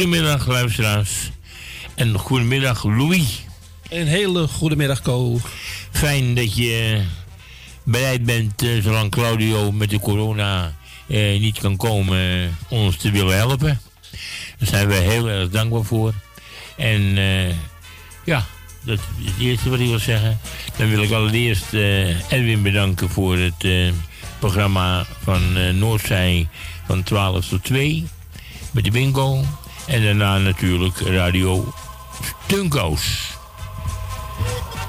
Goedemiddag, luisteraars. En goedemiddag, Louis. Een hele goedemiddag, Co. Fijn dat je bereid bent, uh, zolang Claudio met de corona uh, niet kan komen, ons te willen helpen. Daar zijn we heel erg dankbaar voor. En uh, ja, dat is het eerste wat ik wil zeggen. Dan wil ik allereerst Edwin bedanken voor het programma van Noordzij van 12 tot 2 met de bingo. En daarna natuurlijk Radio Stunkos.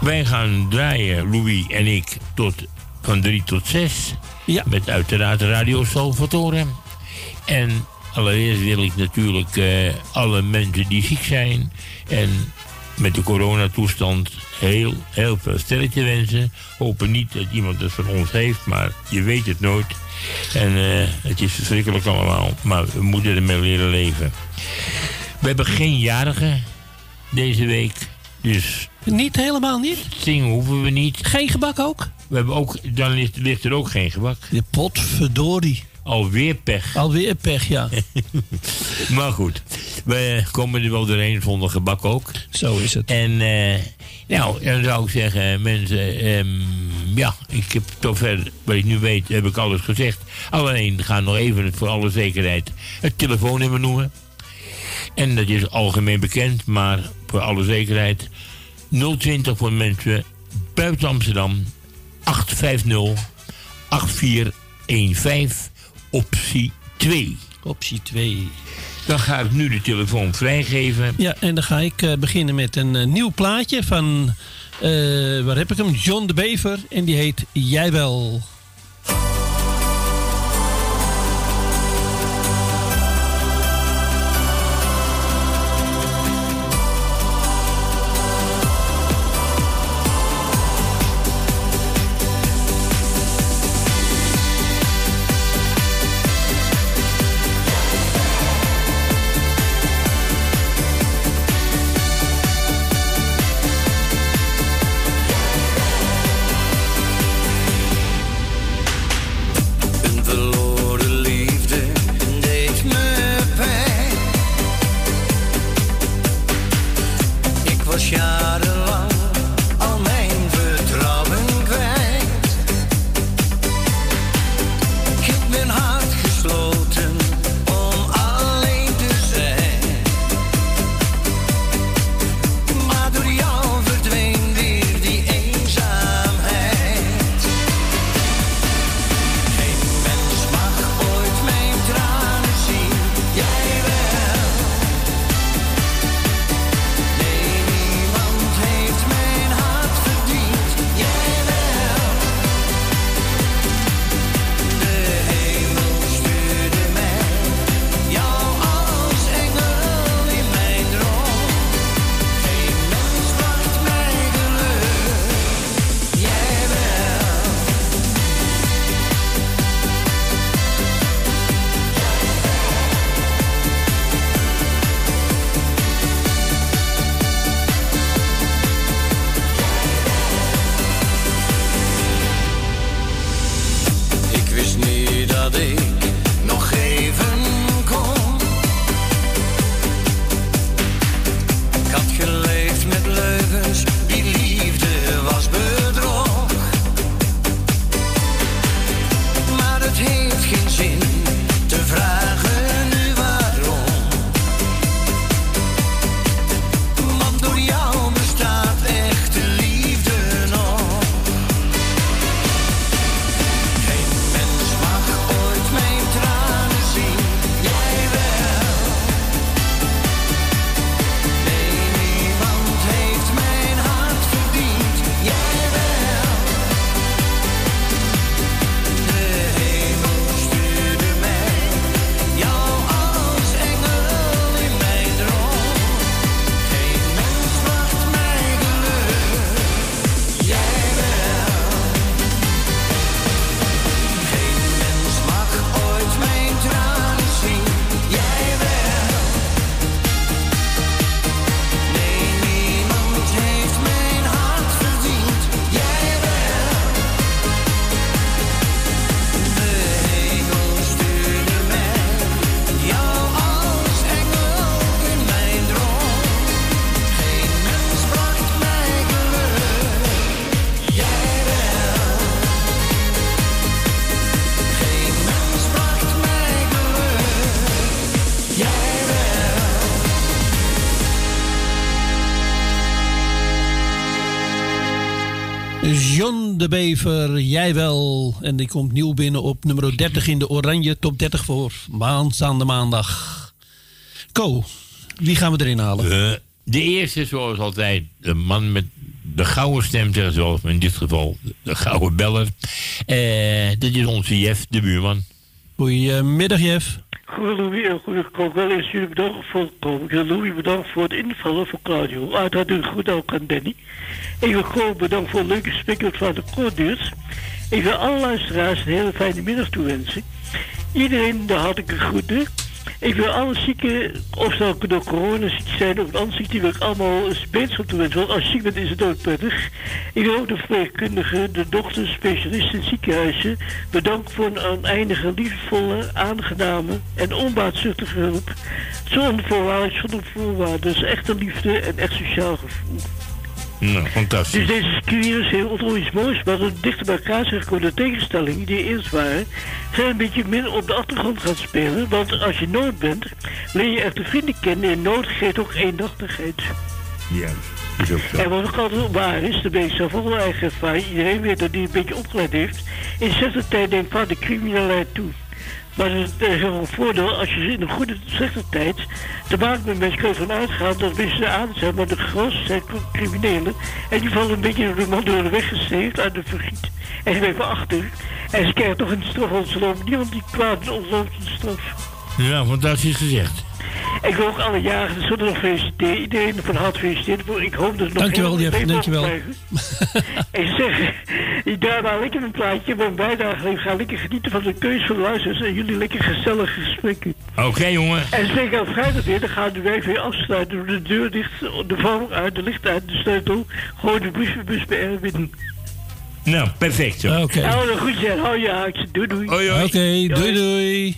Wij gaan draaien, Louis en ik, tot van 3 tot 6. Ja. Met uiteraard Radio Salvatore. En allereerst wil ik natuurlijk uh, alle mensen die ziek zijn en met de coronatoestand heel, heel veel sterkte wensen. Hopen niet dat iemand het van ons heeft, maar je weet het nooit. En uh, het is verschrikkelijk allemaal, maar we moeten ermee leren leven. We hebben geen jarigen deze week, dus... Niet helemaal niet? Zingen hoeven we niet. Geen gebak ook? We hebben ook, dan ligt, ligt er ook geen gebak. De potverdorie. Alweer pech. Alweer pech, ja. maar goed, we komen er wel doorheen zonder gebak ook. Zo is het. En uh, nou, dan zou ik zeggen, mensen, um, ja, ik heb tot ver, wat ik nu weet, heb ik alles gezegd. Alleen, ga nog even voor alle zekerheid het telefoonnummer noemen. En dat is algemeen bekend, maar voor alle zekerheid 020 voor mensen buiten Amsterdam 850 8415 optie 2. Optie 2. Dan ga ik nu de telefoon vrijgeven. Ja, en dan ga ik uh, beginnen met een uh, nieuw plaatje van, uh, waar heb ik hem? John de Bever. En die heet Jij wel. John de Bever, jij wel. En die komt nieuw binnen op nummer 30 in de Oranje Top 30 voor maanstaande maandag. Ko, wie gaan we erin halen? Uh, de eerste, zoals altijd, de man met de gouden stem, zoals in dit geval de gouden beller. Uh, dat is onze Jeff, de buurman. Goedemiddag, Jeff. Goedemiddag, wel eens jullie bedankt voor het komen. Louis bedankt voor het invallen voor Claudio. Uiteraard doe goed ook aan Danny. Wil gewoon bedankt voor het leuke spreekwoord van de koorduurs. Ik wil alle luisteraars een hele fijne middag toewensen. Iedereen de hartelijke groeten. Ik wil alle zieken, of ze door corona ziek zijn of andere ziekte, wil ik allemaal beterschap toewensen. Want als je ziek bent is het ook prettig. Ik wil ook de verpleegkundigen, de dokters, specialisten, ziekenhuizen bedanken voor een oneindige, liefdevolle, aangename en onbaatzuchtige hulp. Zonder voorwaarden, zonder voorwaarden. Dus echte liefde en echt sociaal gevoel. Nou, fantastisch. Dus deze virus heeft ontzettend iets moois, maar het dichter bij elkaar. De tegenstellingen die eerst waren, zijn een beetje minder op de achtergrond gaan spelen. Want als je nood bent, leer je echte vrienden kennen en nood geeft ook eendachtigheid. Ja. Is ook zo. En wat ook altijd waar is, de ben zelf ook eigen ervaring. Iedereen weet dat die een beetje opgeleid heeft. In zesde tijd denkt van de criminaliteit toe. Maar het is wel een voordeel als je in een goede, slechte tijd te maken met mensen kunt van uitgaan dat mensen aan zijn, maar de grootste zijn criminelen. En die vallen een beetje door de man door de uit de vergiet. En ze blijven achter. En ze krijgen toch een straf ontlopen. Niemand die kwaad ontloopt een straf. Ja, fantastisch gezegd. Ik wil ook alle jaren zullen nog feliciteren. Iedereen van harte feliciteren. Ik hoop dat het nog Dankjewel, Jeff. Dankjewel. ik zeg, ik draai maar lekker een plaatje. Mijn bijdrage Ik ga lekker genieten van de keuze van de luisteraars. En jullie lekker gezellige gesprekken. Oké, jongen. En zeker op vrijdag weer. Dan gaan we weer afsluiten. Door de deur dicht, de vorm uit, de licht uit, de sleutel. Gewoon de brievenbus bij Erwin. Nou, perfect. Oké. Okay. Nou, goed zeg. Hou je haakje. Doei, doei. Oké, okay, doei, doei.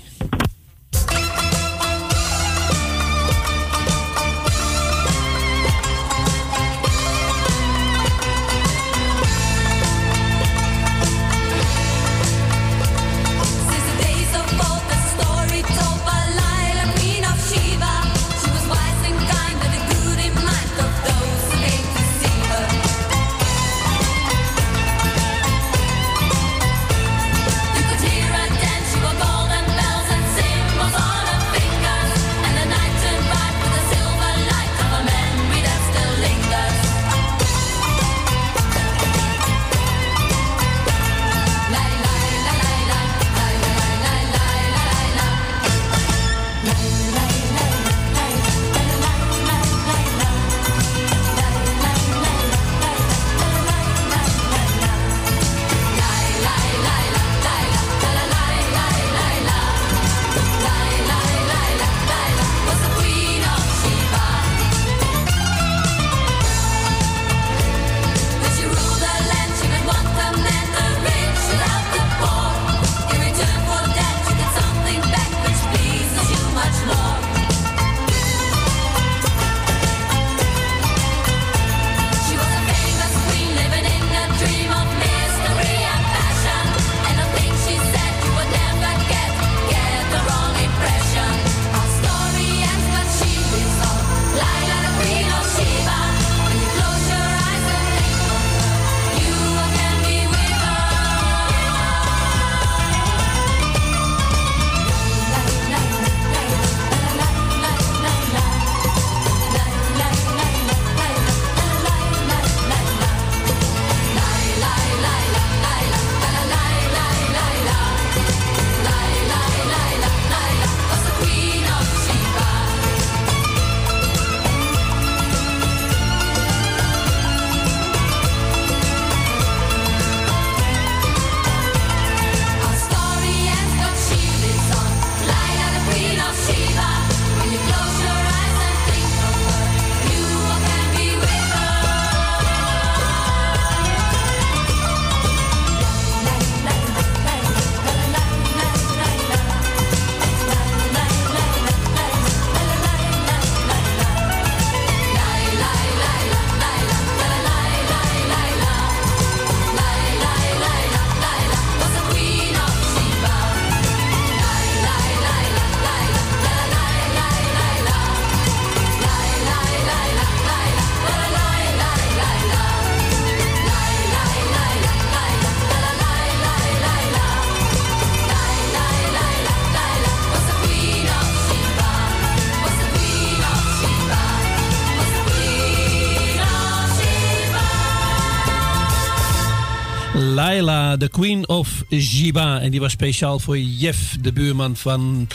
Laila, the Queen of Jiba. En die was speciaal voor Jeff, de buurman van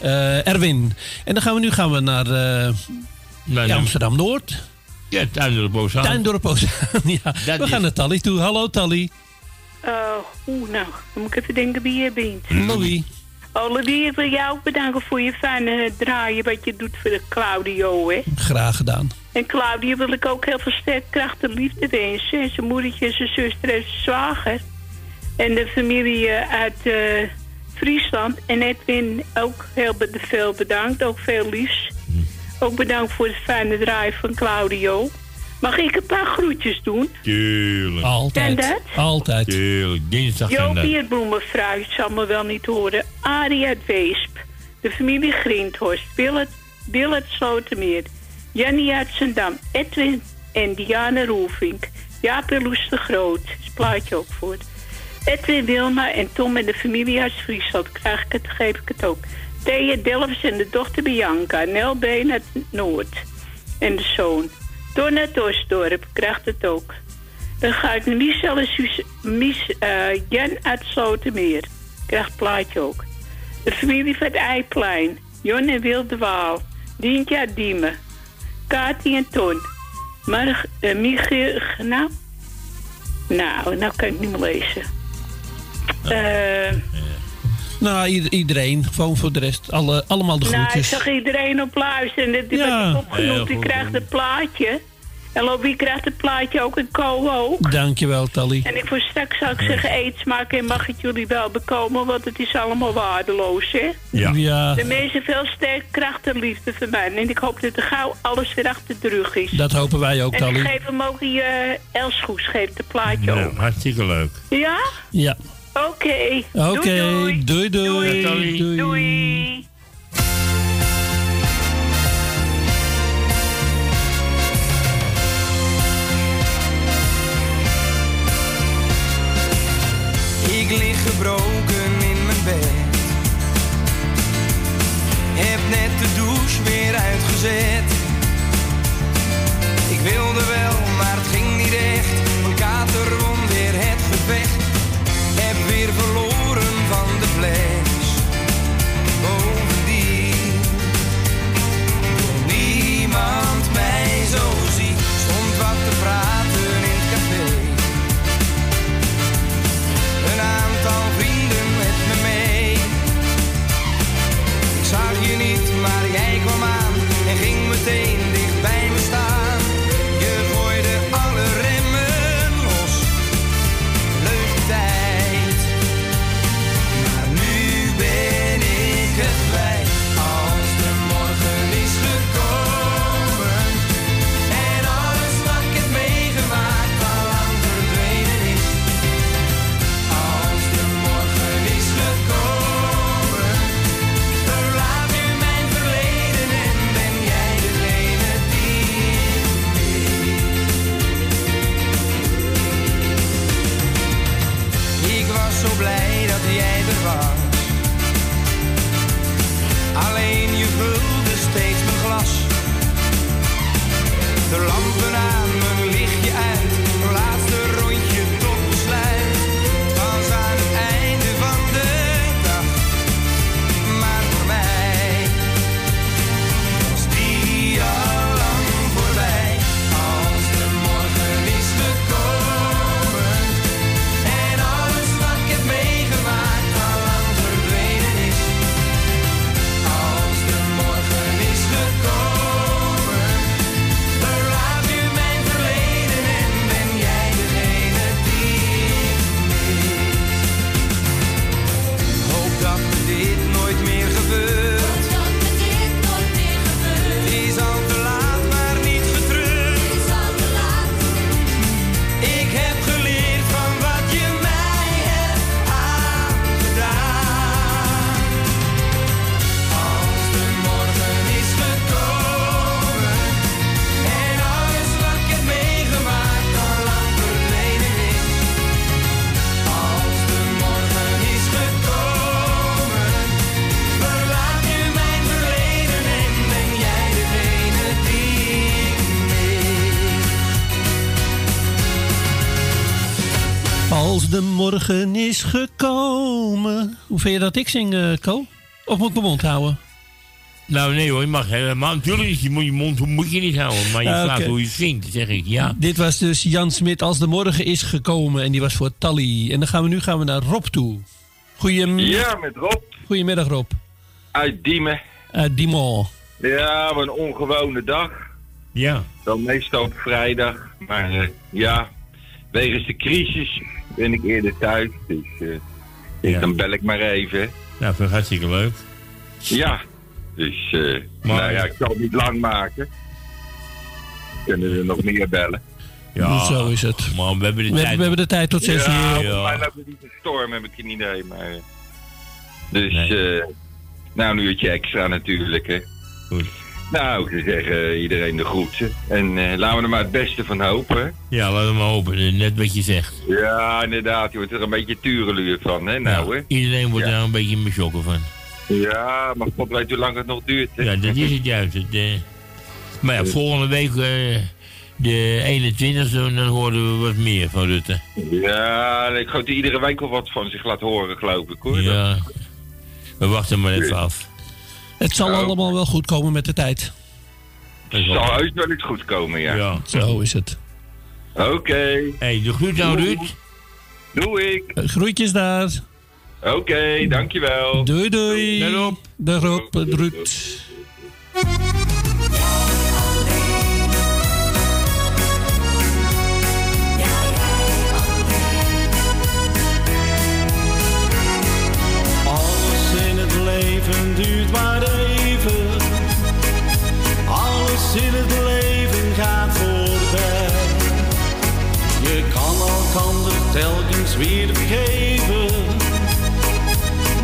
eh, Erwin. En dan gaan we nu gaan we naar uh, Amsterdam Noord. Ja, Tuindorp Ozaan. Tuindorp Ozaan. ja. Dat We is- gaan naar Tally toe. Hallo Tally. Uh, Oeh, nou, dan moet ik even denken wie je bent. Louis. Oh, Louis, ik wil jou ook bedanken voor je fijne draaien wat je doet voor de Claudio, hè. Graag gedaan. En Claudio wil ik ook heel veel sterk kracht en liefde wensen. En zijn moedertje, en zijn zuster en zijn zwager. En de familie eh, uit eh, Friesland. En Edwin ook heel be- veel bedankt. Ook veel liefs. Ook bedankt voor het fijne draaien van Claudio. Mag ik een paar groetjes doen? Tuurlijk. Altijd. Ken dat? Altijd. Tuurlijk. Dinsdag en dat. Jopie het zal me wel niet horen. Arie uit Weesp. De familie Grindhorst. Willet, Willet Slotermeer. Jannie uit Zendam. Edwin en Diana Roelvink. Loes de Groot. Is het plaatje ook voor. Edwin Wilma en Tom en de familie uit Friesland. Krijg ik het, geef ik het ook. Thea Delfs en de dochter Bianca. Nel uit Noord. En de zoon. Don uit Oostdorp. Krijgt het ook. Dan ga ik Michel en eh, Jan uit Slotermeer. Krijgt het plaatje ook. De familie van het Eiplein. Jon en Wil de Waal. Dientje uit Diemen. Kati en Ton. Marg, eh, Michiel, nou? Nou, nou kan ik niet meer lezen. Eh, Nou, ieder- iedereen. Gewoon voor de rest. Alle, allemaal de nou, ik groetjes. zag iedereen op luisteren. En die Ja. ik opgenoemd, Heel die krijgt het plaatje. En Lobby krijgt het plaatje ook en Co ook. Dankjewel Tally. En ik voor straks zou ik zeggen, eet smaak en mag het jullie wel bekomen, want het is allemaal waardeloos, hè? Ja. Ja, De mensen veel sterk kracht en liefde voor mij. En ik hoop dat er gauw alles weer achter de rug is. dat hopen wij ook en ik Tally. geef hem ook die uh, Elsgoes, geeft het plaatje Nou, ook. hartstikke leuk. Ja? Ja. Oké. Oké, Doei, doei. doei doei. Doei. doei. Doei. Gebroken in mijn bed. Heb net de douche weer uitgezet. Ik wilde wel, de morgen is gekomen. Hoe vind je dat ik zing, uh, Ko? Of moet ik mijn mond houden? Nou, nee hoor, je mag helemaal. Natuurlijk je moet je mond moet je niet houden. Maar je uh, vraagt hoe je zingt, zeg ik, ja. Dit was dus Jan Smit als de morgen is gekomen. En die was voor Tally. En dan gaan we nu gaan we naar Rob toe. Goeiem... Ja, met Rob. Goedemiddag, Rob. Uit Diemen. Uit Diemen. Ja, een ongewone dag. Ja. Dan meestal op vrijdag. Maar uh, ja, wegens de crisis ben ik eerder thuis. Dus uh, ja. dan bel ik maar even. Nou, vind ik hartstikke leuk. Ja, dus uh, maar, nou ja, ik zal het niet lang maken. Kunnen we nog meer bellen. Ja, zo is het. Maar we hebben de, we, tijd. we hebben de tijd tot 6 ja, uur. Ja, mij loopt het niet een storm, heb ik geen idee. Maar, dus, nee. uh, nou, een uurtje extra natuurlijk. Hè. Goed. Nou, ik zou zeggen, iedereen de groeten. En uh, laten we er maar het beste van hopen. Ja, laten we maar hopen. Net wat je zegt. Ja, inderdaad. Je wordt er een beetje tureluur van, hè? Nou, hè? Iedereen wordt ja. daar een beetje in van. Ja, maar God weet hoe lang het nog duurt. Hè? Ja, dat is het juist. Het, uh, maar ja, volgende week, uh, de 21e, dan horen we wat meer van Rutte. Ja, ik hoop dat iedere week wel wat van zich laat horen, geloof ik, hoor. Ja, we wachten maar even af. Het zal Nou, allemaal wel goed komen met de tijd. Het zal heus wel iets goed komen, ja. Ja. Zo is het. Oké. Okay. Hey, de groet nou, Ruud. Doe ik. Uh, groetjes daar. Oké, okay, dankjewel. Doei, doei. Dag Rob. Dag Rob, Ruud. Duurt maar even. Alles in het leven gaat voorbij. Je kan elkander telkens weer vergeven.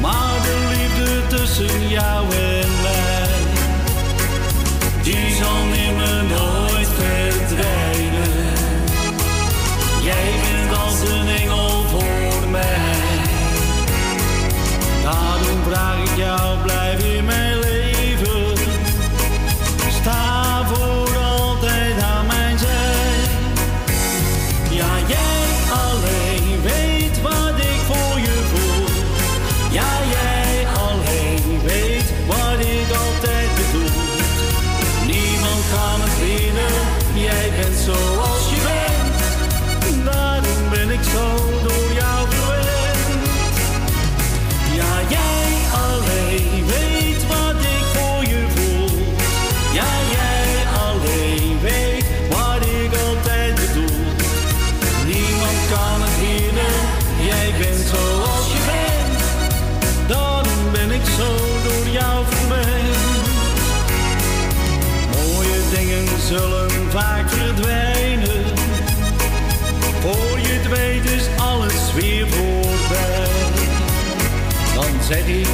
Maar de liefde tussen jou en mij, die zal nimmer nooit verdwijnen. Jij bent als een engel voor mij. Daarom vraag ik jou, blijf in mijn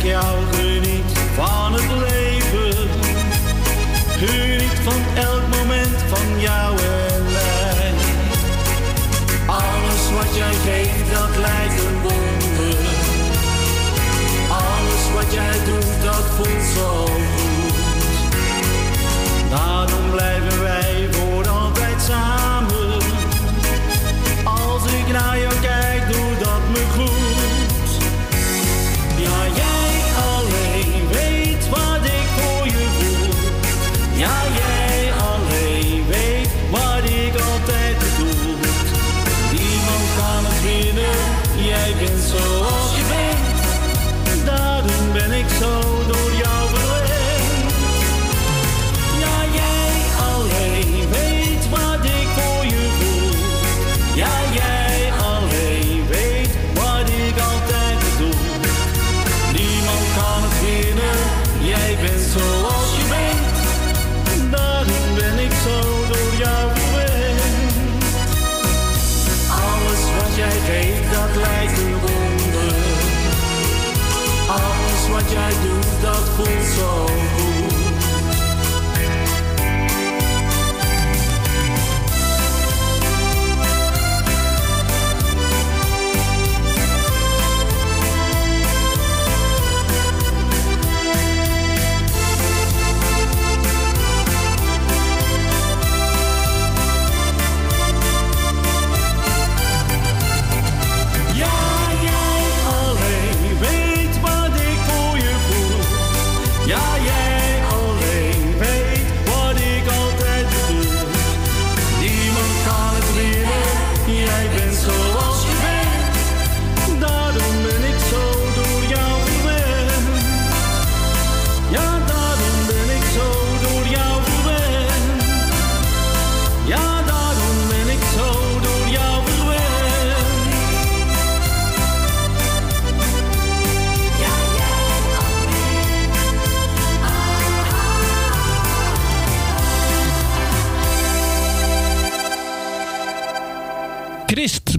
zeg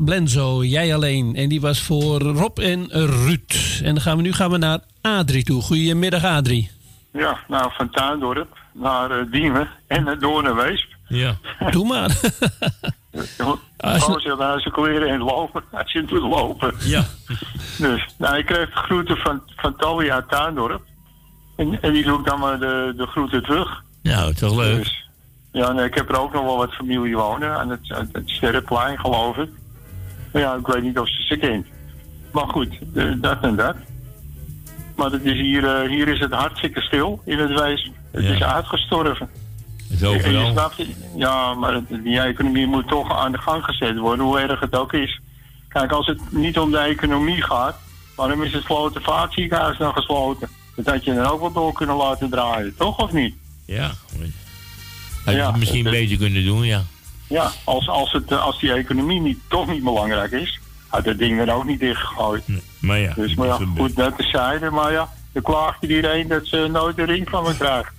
Blenzo, Jij Alleen. En die was voor Rob en Ruud. En dan gaan we nu gaan we naar Adrie toe. Goedemiddag Adrie. Ja, nou, van Tuindorp naar uh, Diemen en naar door naar Weesp. Ja. Doe maar. Als je naar nou, zijn kleren en lopen, als je moet lopen. Ja. Dus, nou, ik kreeg de groeten van, van uit Tuindorp. En, en die doe ik dan maar de, de groeten terug. Nou, toch leuk. Dus, ja, nee, ik heb er ook nog wel wat familie wonen aan het, aan het Sterrenplein, geloof ik. Ja, ik weet niet of ze ze kent. Maar goed, dat en dat. Maar het is hier, uh, hier is het hartstikke stil in het wezen. Het Ja. is uitgestorven. Het is je? Ja, maar het- die economie moet toch aan de gang gezet worden, hoe erg het ook is. Kijk, als het niet om de economie gaat, waarom is het Slotervaartziekenhuis nou gesloten? Dat had je dan ook wel door kunnen laten draaien, toch of niet? Ja. Had je Ja, het misschien het- beter kunnen doen, ja. Ja, als, als, het, eh, als die economie niet, toch niet belangrijk is, had dat ding dan ook niet dichtgegooid. Maar ja. Dus maar ja, goed, dat terzijde. Maar ja, er klaagt iedereen dat ze nooit een ring van me krijgt.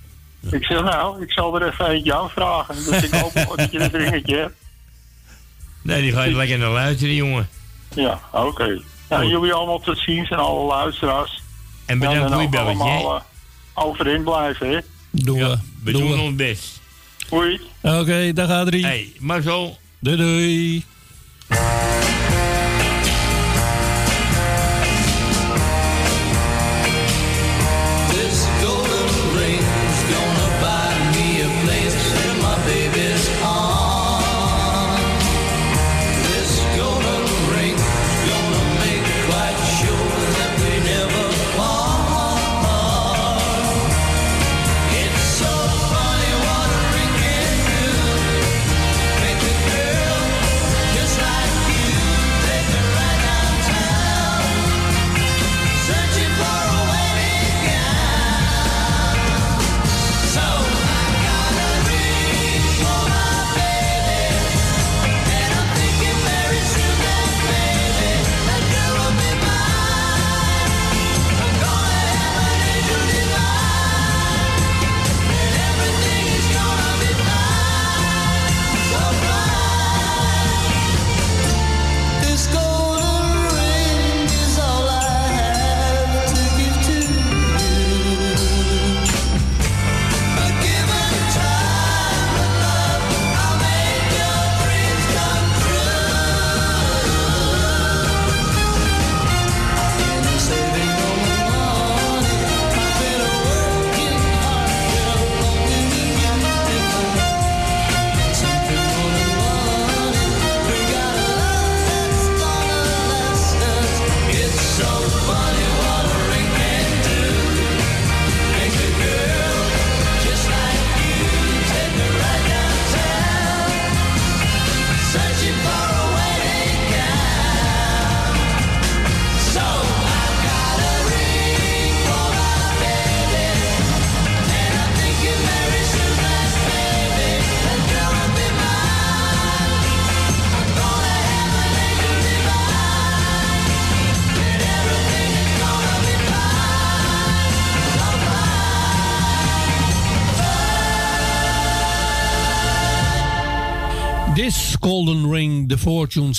Ik zeg nou, ik zal er even eentje aan vragen. Dus ik hoop dat je dat ringetje hebt. Nee, die ga je lekker naar luisteren, jongen. Ja, oké. Nou, Goed. jullie allemaal tot ziens en alle luisteraars. En bedankt voor je belletje, uh, overeind blijven, hè. Doen we. We Doen doen we. ons best. Hoi. Oké, dag Adrie. Hey, maar zo. Doei doei.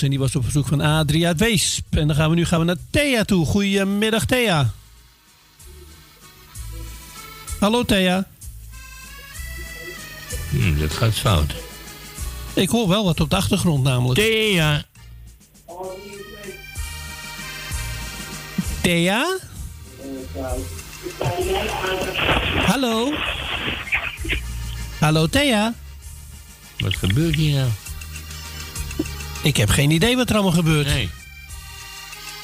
En die was op verzoek van Adrie uit Weesp. En dan gaan we nu gaan we naar Thea toe. Goedemiddag Thea. Hallo Thea. Hm, dat gaat fout. Ik hoor wel wat op de achtergrond namelijk. Thea. Thea? Hallo? Hallo Thea? Wat gebeurt hier nou? Ik heb geen idee wat er allemaal gebeurt. Nee.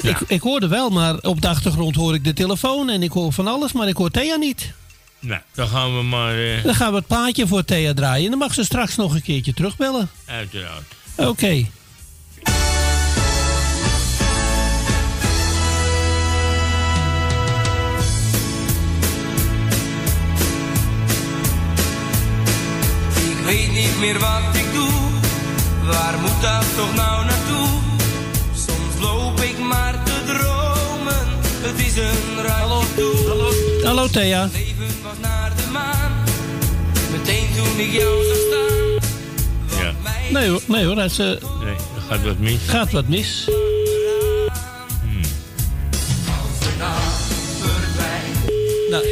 Ik, ik hoorde wel, maar op de achtergrond hoor ik de telefoon en ik hoor van alles, maar ik hoor Thea niet. Nou, dan gaan we maar eh, Dan gaan we het plaatje voor Thea draaien en dan mag ze straks nog een keertje terugbellen. uiteraard. Oké. Ik weet niet meer wat ik doe, waar moet dat toch nou naartoe? Soms loop ik maar te dromen, het is een toe. Hallo, Hallo Thea. leven was naar de maan, meteen toen ik jou zag staan. Ja. Nee hoor, nee hoor, dat is, eh, Nee, dan gaat wat mis. Gaat wat mis. Nou,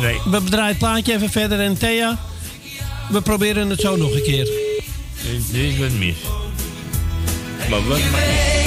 Nee. we draaien het plaatje even verder en Thea, we proberen het zo nog een keer. Er is wat mis. Maar wat?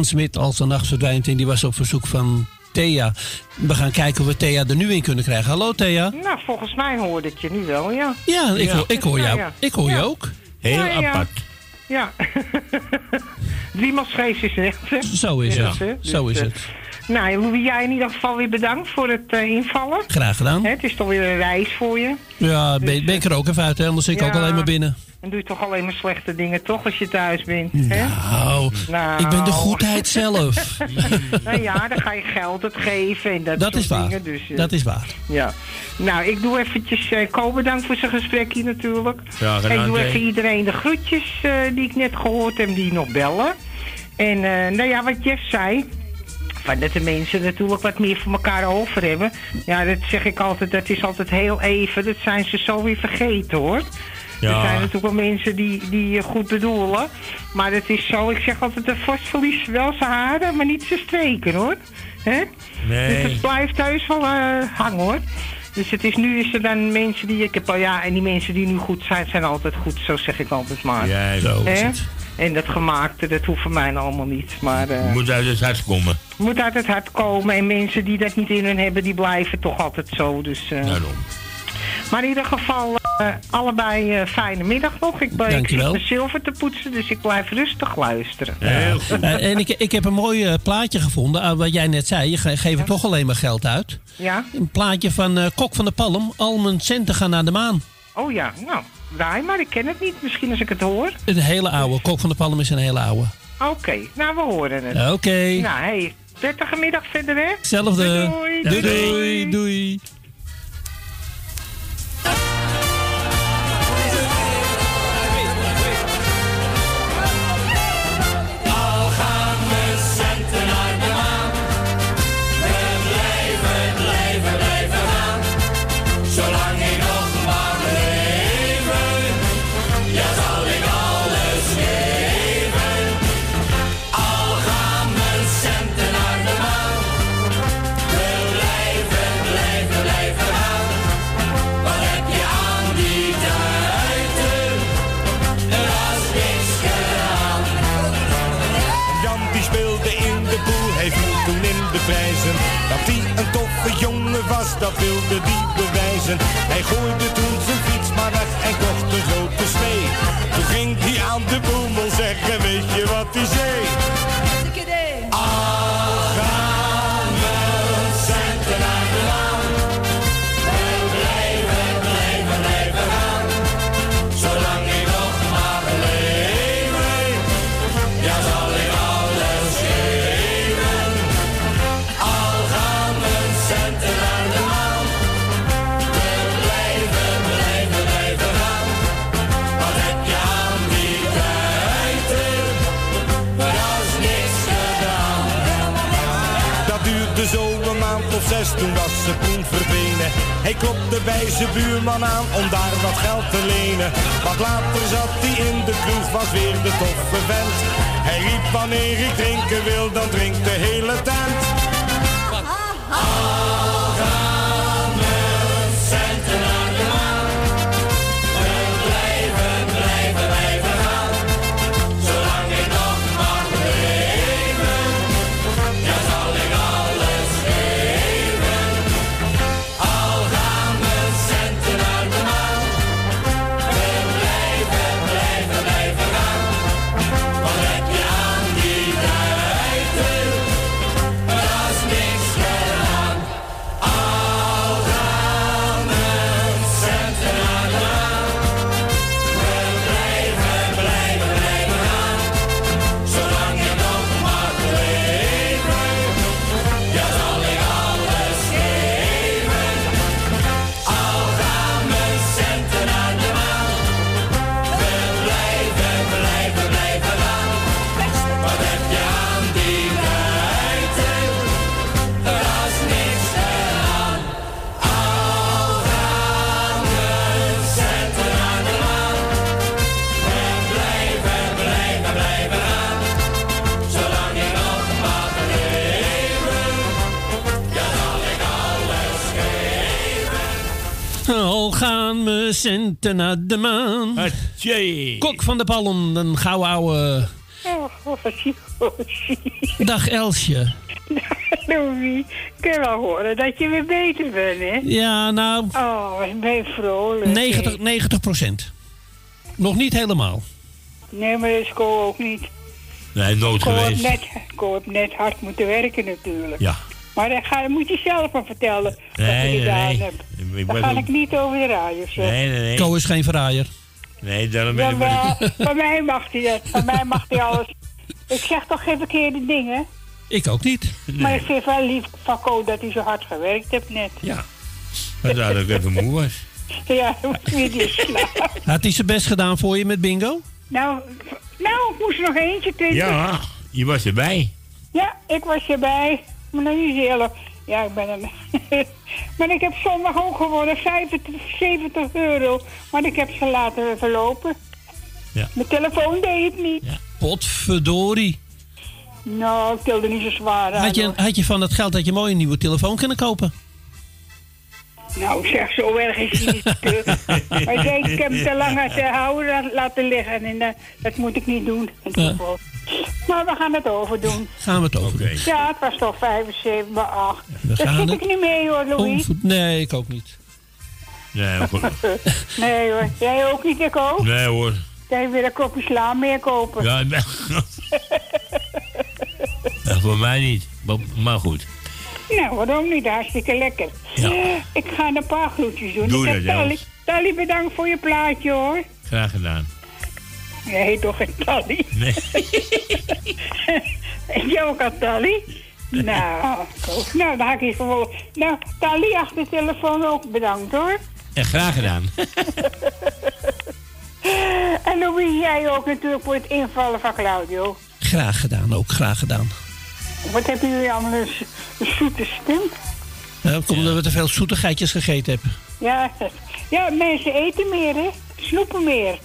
Jan Smit als de nacht verdwijnt en die was op verzoek van Thea. We gaan kijken of we Thea er nu in kunnen krijgen. Hallo Thea. Nou, volgens mij hoorde ik je nu wel, ja. Ja, ik, Hoor, ik hoor jou. ja. Ik hoor je ook. Heel Ja, ja. apart. Ja. Driemaal scheef is recht, hè? Zo is Ja, het. hè? Zo Dus, is eh, het. Nou, Louis, jij in ieder geval weer bedankt voor het eh, invallen. Graag gedaan. Hè, het is toch weer een reis voor je. Ja, ben, ben ik er ook even uit, hè? anders zit ik ook alleen maar binnen. En doe je toch alleen maar slechte dingen, toch, als je thuis bent? Hè? Nou, Nou. ik ben de goedheid zelf. nou ja, dan ga je geld het geven en dat, Dat soort is waar. dingen. Dus, eh, Dat is waar. Ja. Nou, ik doe eventjes uh, Ko bedankt voor zijn gesprek hier natuurlijk. Ja, gedaan, ik doe even iedereen de groetjes eh, die ik net gehoord heb, die nog bellen. En eh, nou ja, wat Jeff zei, van dat de mensen natuurlijk wat meer voor elkaar over hebben. Ja, dat zeg ik altijd, dat is altijd heel even. Dat zijn ze zo weer vergeten hoor. Ja. Er zijn natuurlijk wel mensen die, die je goed bedoelen. Maar het is zo, ik zeg altijd, de vos verliest wel zijn haren, maar niet zijn streken hoor. Hè? Nee. Dus het blijft thuis wel eh, hangen hoor. Dus het is nu is er dan mensen die ik heb al ja, en die mensen die nu goed zijn, zijn altijd goed, zo zeg ik altijd maar. Ja, zo Hè? En dat gemaakte, dat hoeft voor mij nou allemaal niet. Maar eh, Moet uit het hart komen. moet uit het hart komen. En mensen die dat niet in hun hebben, die blijven toch altijd zo. Dus, eh, Daarom. maar in ieder geval, allebei eh, fijne middag nog. Ik ben Dankjewel. mijn zilver te poetsen, dus ik blijf rustig luisteren. Heel goed. Eh, en ik, ik heb een mooi eh, plaatje gevonden. ah, wat jij net zei, je ge- geeft toch alleen maar geld uit. Ja? Een plaatje van eh, Kok van de Palm. Al mijn centen gaan naar de maan. Oh ja, nou, draai maar. Ik ken het niet. Misschien als ik het hoor. Een hele oude. Kok van de Palm is een hele oude. Oké, nou, we horen het. Oké. Nou, hey, prettige middag verder, hè? Hetzelfde. Doei, Doei, doei. doei. de dat wilde die bewijzen. Hij gooide toen zijn fiets maar weg en kocht een grote snee. Toen ging hij aan de boemel zeggen, weet je wat hij zei? Zijn buurman aan om daar wat geld te lenen. Wat later zat hij in de kroeg, was weer de toffe vent. Hij riep wanneer ik drinken wil, dan drinkt de hele tent. Gaan mijn centen naar de maan. Kok van de Palm, een gauw ouwe. Oh. Dag Elsje. Louis, ik kan wel horen dat je weer beter bent, hè? Ja, nou, Oh, ik ben vrolijk. 90, 90 procent. Nog niet helemaal. Nee, maar dat is Ko ook niet. Nee, Ko heeft geweest. net, Ko heeft net hard moeten werken natuurlijk. Ja. Maar ga, dat moet je zelf maar vertellen wat je nee, gedaan nee. hebt. Ik Dat ga ook- ik niet over de radio zeggen. Nee, nee, nee. Ko is geen verraaier. Nee, daarom ben ik... Jawel, van mij mag hij dat. Van mij mag hij alles. Ik zeg toch geen verkeerde dingen? Ik ook niet. Maar ik vind wel lief van Ko dat hij zo hard gewerkt heeft net. Ja. Dat ik even moe was. Ja, dan moet je die slapen. Had hij zijn best gedaan voor je met bingo? Nou, nou, ik moest er nog eentje klinken. Ja, je was erbij. Ja, ik was erbij. Maar nou niet heel. Ja, ik ben er. maar ik heb zondag ook gewonnen, 75, 70 euro. Maar ik heb ze laten verlopen. Ja. Mijn telefoon deed het niet. Potverdorie. Nou, ik tilde niet zo zwaar aan. Had je, had je van dat geld dat je mooi een nieuwe telefoon kunnen kopen? Nou, zeg, zo erg is het niet. terug. maar ik heb hem te lang laten houden, la- laten liggen. En eh, dat moet ik niet doen. Ja. geval. Maar we gaan het overdoen. Gaan we het over doen. Ja, het was toch 75, maar 8. We Daar zit het ik niet mee hoor, Louis. Nee, ik ook niet. Nee, goed. Nee hoor, jij ook niet, ik ook. Nee hoor. Je weer een kopje sla meer kopen? Ja, nee. Ja, voor mij niet. Maar, maar goed. Nou, waarom niet? Hartstikke lekker. Ik ga een paar groetjes doen. Doe ik heb dat, Tally. Tally, bedankt voor je plaatje hoor. Graag gedaan. Jij heet toch geen Tally? Nee. Jij ook al Tally? Nou, goed. nou, dan ga ik hier gewoon... Nou, Tally achter de telefoon ook bedankt hoor. En graag gedaan. En Louis, jij ook natuurlijk voor het invallen van Claudio. Graag gedaan, ook graag gedaan. Wat hebben jullie allemaal een, een zoete stem? Ja, dat komt omdat we te veel zoetigheidjes gegeten hebben. Ja, ja, mensen eten meer, hè? Snoepen meer.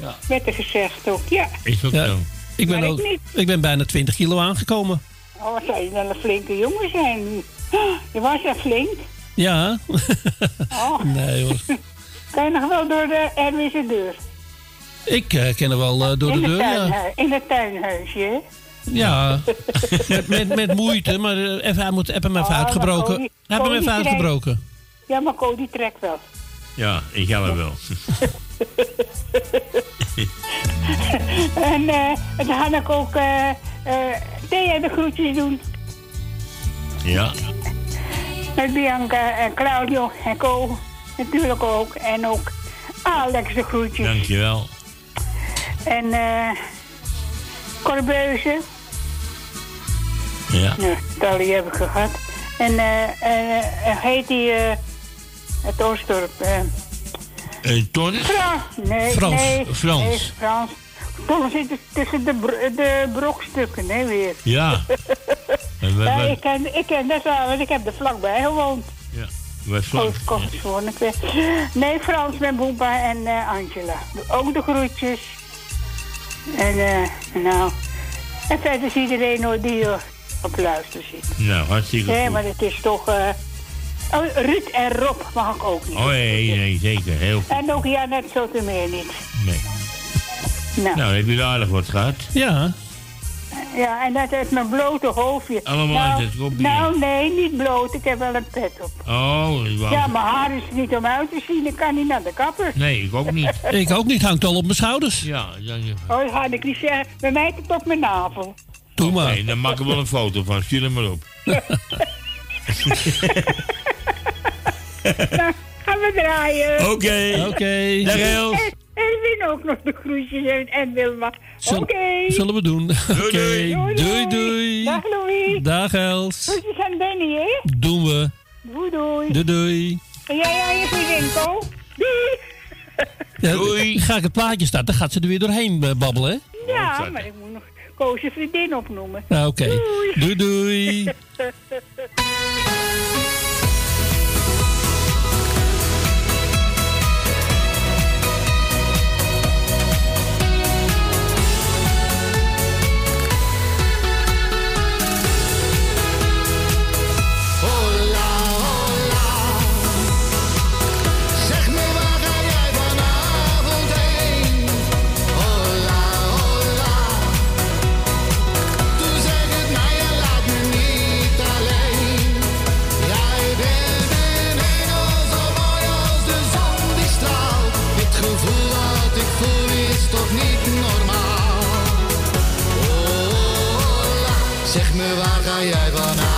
Ja. Werd er gezegd ook, ja. Is ook Ja. zo. Ik ben, ook, ik ben bijna 20 kilo aangekomen. Oh, wat zou je dan een flinke jongen zijn? Je was echt flink. Ja. Oh. nee hoor. Kan je nog wel door de Erwinse deur? Ik eh, ken er wel eh, door de deur, ja. in het tuinhuisje, hè? Ja, met, met, met moeite, maar eh, even, hij moet heb hem even maar uitgebroken. Cody- Heb hem Cody even trekt- uitgebroken. Ja, maar Cody trekt wel. Ja, ik help wel. En, eh en dan ga ik ook eh eh Thea de groetjes doen. ja. Met Bianca en Claudio en Co. Natuurlijk ook. En ook Alex de groetjes. Dankjewel. En eh Corbeuze. Ja. Ja, Tally heb ik gehad. En eh, heet die het Oostdorp? Eh, Ton? Frans. Nee, Frans. Nee, Frans. Nee, Frans. Ton zit tussen de, de brokstukken, hè, weer. Ja. En Ja, ik ken, ik ken dat wel, want ik heb er vlakbij gewoond. Ja. Komt voor ik weer. Nee, Frans met Boempa en eh, Angela. Ook de groetjes. En eh, nou. En verder is iedereen hoor, die op luister zit. Nou, hartstikke Nee, goed. maar het is toch... eh oh, Ruud en Rob mag ik ook niet. Oh nee, nee, zeker. Heel goed. En ook Janet Sotomeer niet. Nee. Nou. Nou, heb je aardig wat gehad? Ja. Ja, en dat heeft mijn blote hoofdje. Allemaal nou, uit het kopje. Nou, nee, niet bloot. Ik heb wel een pet op. Oh, wauw. Ja, mijn haar is niet om uit te zien. Ik kan niet naar de kapper. Nee, ik ook niet. Ik ook niet, hangt al op mijn schouders. Ja, dan, Oh, dat ga ik niet zeggen. Bij mij het op mijn navel. Doe maar. Nee, dan maak ik wel een foto van. Stuur hem maar op. nou, gaan we draaien. Oké. Oké. Dag Els. En, en Win ook nog de groetjes en, en Wilma. Oké. Zullen we doen. Oké. Doei, Doei, doei. Dag Louis. Dag Els. Groetjes aan Benny, hè? Doen we. Doei, doei. Doei, doei. En jij aan je vriendin, Ko? Doei. Ja, Ga ik het plaatje starten, dan gaat ze er weer doorheen eh, babbelen, hè? Ja, maar ik moet nog Koos je vriendin opnoemen. Nou, Oké. Doei. Doei, doei. zeg me waar ga jij vanavond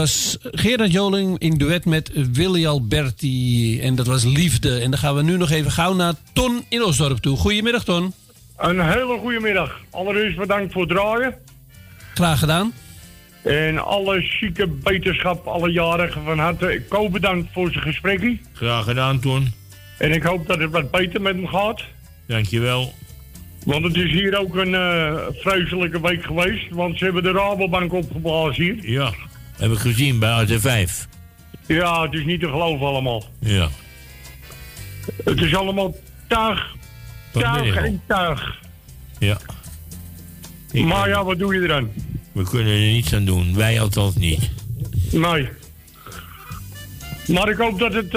was Gerard Joling in duet met Willy Alberti. En dat was Liefde. En dan gaan we nu nog even gauw naar Ton in Osdorp toe. Goedemiddag, Ton. Een hele goede middag. Allereerst bedankt voor het draaien. Graag gedaan. En alle zieke beterschap, alle jarigen van harte. Ko bedankt voor zijn gesprekje. Graag gedaan, Ton. En ik hoop dat het wat beter met hem gaat. Dankjewel. Want het is hier ook een eh, vreselijke week geweest. Want ze hebben de Rabobank opgeblazen hier. Ja, heb ik gezien bij AT5. Ja, het is niet te geloven allemaal. Ja. Het is allemaal tuig, tuig en tuig. Ja. Ik- Maar ja, wat doe je eraan? We kunnen er niets aan doen. Wij althans niet. Nee. Maar ik hoop dat het,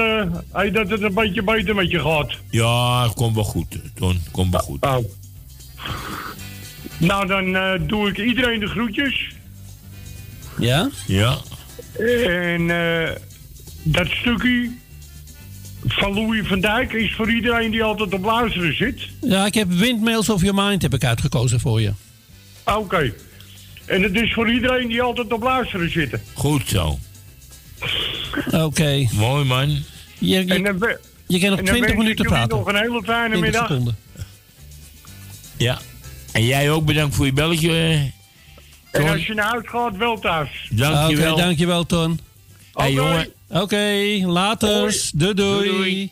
hey, dat het een beetje beter met je gaat. Ja, komt wel goed, Ton. Komt wel goed. Oh. Nou, dan eh, doe ik iedereen de groetjes. Ja? Ja. En eh, dat stukje van Louis van Dijk is voor iedereen die altijd op luisteren zit. Ja, ik heb Windmails of Your Mind heb ik uitgekozen voor je. Oké. En het is voor iedereen die altijd op luisteren zit. Goed zo. Oké. Mooi, man. Je, je, En dan, je kan nog en dan 20 wens ik minuten jullie praten. nog een hele fijne 20 middag. seconden. Ja. En jij ook bedankt voor je belletje. En als je naar huis gaat, wel thuis. Dankjewel. Oké, dankjewel, Ton. Hey, Oké. jongen. Oké, later. Doei, doei. Doei, doei.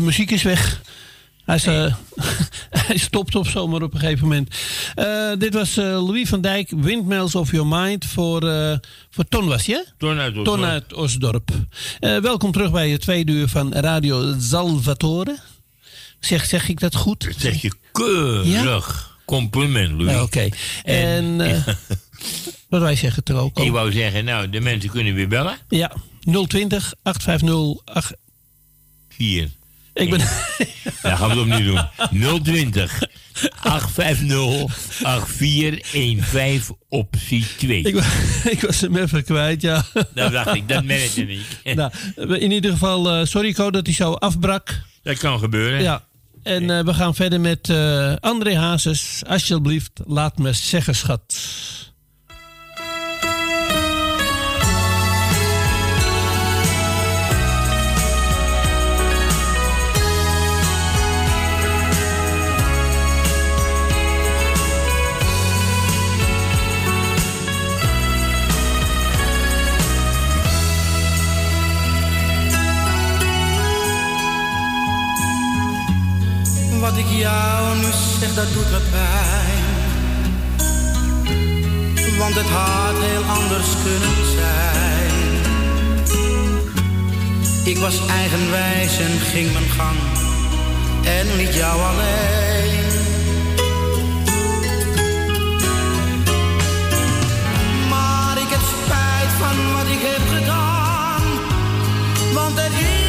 De muziek is weg. Hij, is, eh, hij stopt op zomaar op een gegeven moment. Eh, dit was eh, Louis van Dijk, Windmills of Your Mind voor, voor Ton was je? Ton uit Osdorp. Ton uit Osdorp. Welkom terug bij het tweede uur van Radio Salvatore. Zeg, zeg ik dat goed? Dat zeg je keurig. Compliment, Louis. Ja, Oké. En, wat wij zeggen toch ook? Ik wou zeggen, nou, de mensen kunnen weer bellen. Ja, 020 850 8... 4. Ik ben... Dat gaan we het opnieuw doen. 020 850 8415 optie 2. Ik, ik was hem even kwijt, ja. Dat dacht ik, dat merkte ik. nou, in ieder geval, eh, sorry Co dat hij zo afbrak. Dat kan gebeuren. Ja. En eh, we gaan verder met eh, André Hazes. Alsjeblieft, laat me zeggen, schat. Wat ik jou nu zeg, dat doet me pijn. Want het had heel anders kunnen zijn. Ik was eigenwijs en ging mijn gang. En liet jou alleen. Maar ik heb spijt van wat ik heb gedaan. Want er is.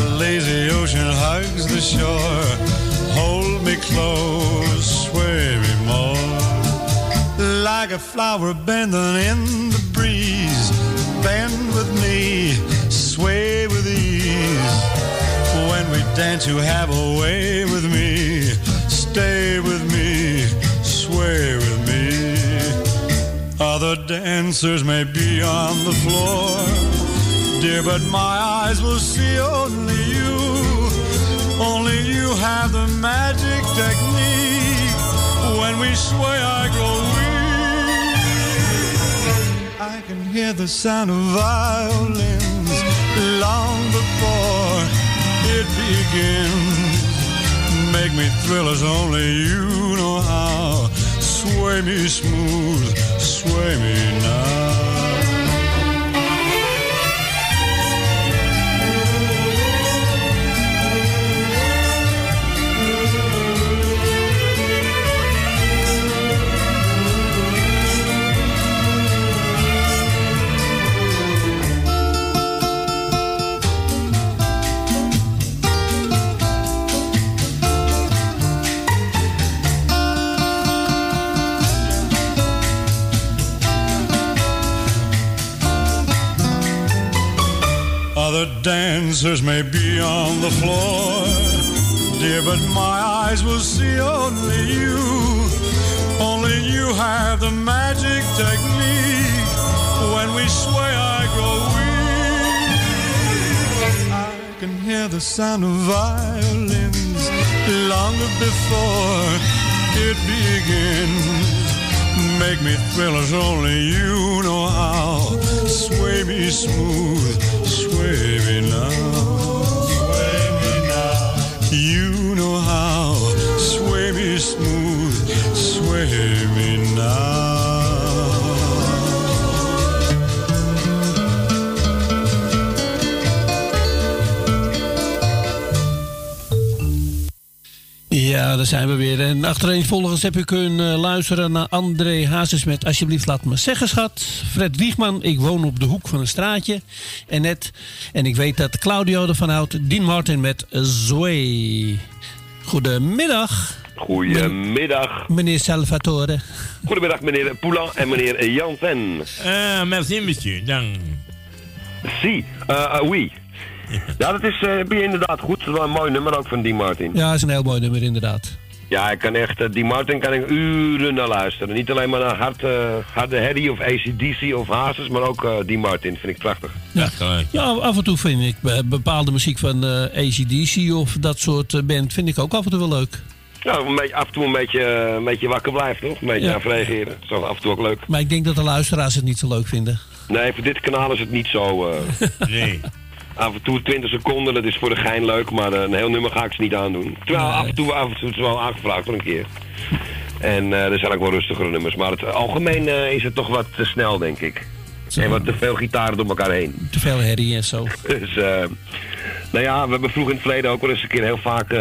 The lazy ocean hugs the shore, hold me close, sway me more. Like a flower bending in the breeze, bend with me, sway with ease. When we dance, you have a way with me, stay with me, sway with me. Other dancers may be on the floor, dear, but my eyes will see only you. Only you have the magic technique. When we sway, I grow weak. I can hear the sound of violins long before it begins. Make me thrill as only you know how. Sway me smooth, sway me now. Other dancers may be on the floor, dear, but my eyes will see only you. Only you have the magic technique. When we sway, I grow weak. I can hear the sound of violins long before it begins. Make me thrill as only you know how. Sway me smooth, waving now. You Ja, daar zijn we weer. En achtereenvolgens heb u kunnen luisteren naar André Hazes met Alsjeblieft laat me zeggen, schat. Fred Wiegman, ik woon op de hoek van een straatje. En net, en ik weet dat Claudio ervan houdt, Dean Martin met Zoe. Goedemiddag. Goedemiddag. Meneer Salvatore. Goedemiddag meneer Poulain en meneer Jansen. Ah, merci monsieur, dank. Si, uh, uh, oui. Ja, dat is uh, je inderdaad goed. Dat is wel een mooi nummer ook van Dean Martin. Ja, is een heel mooi nummer inderdaad. Ja, ik kan echt, uh, Dean Martin kan ik uren naar luisteren. Niet alleen maar naar hard, uh, harde Harry of ACDC of Hazes, maar ook uh, Dean Martin. Vind ik prachtig. Ja, ja, af en toe vind ik bepaalde muziek van uh, ACDC of dat soort band vind ik ook af en toe wel leuk. Ja, een beetje, af en toe een beetje, een beetje wakker blijft, toch? Een beetje ja. aan reageren. Dat is af en toe ook leuk. Maar ik denk dat de luisteraars het niet zo leuk vinden. Nee, voor dit kanaal is het niet zo... nee. Af en toe 20 seconden, dat is voor de gein leuk, maar een heel nummer ga ik ze niet aandoen. Terwijl nee. af en toe, af en toe is wel aangevraagd voor een keer. En uh, er zijn ook wel rustigere nummers, maar het algemeen uh, is het toch wat te snel, denk ik. Zo. En wat te veel gitaren door elkaar heen. Te veel herrie en zo. dus, uh, nou ja, we hebben vroeger in het verleden ook wel eens een keer heel vaak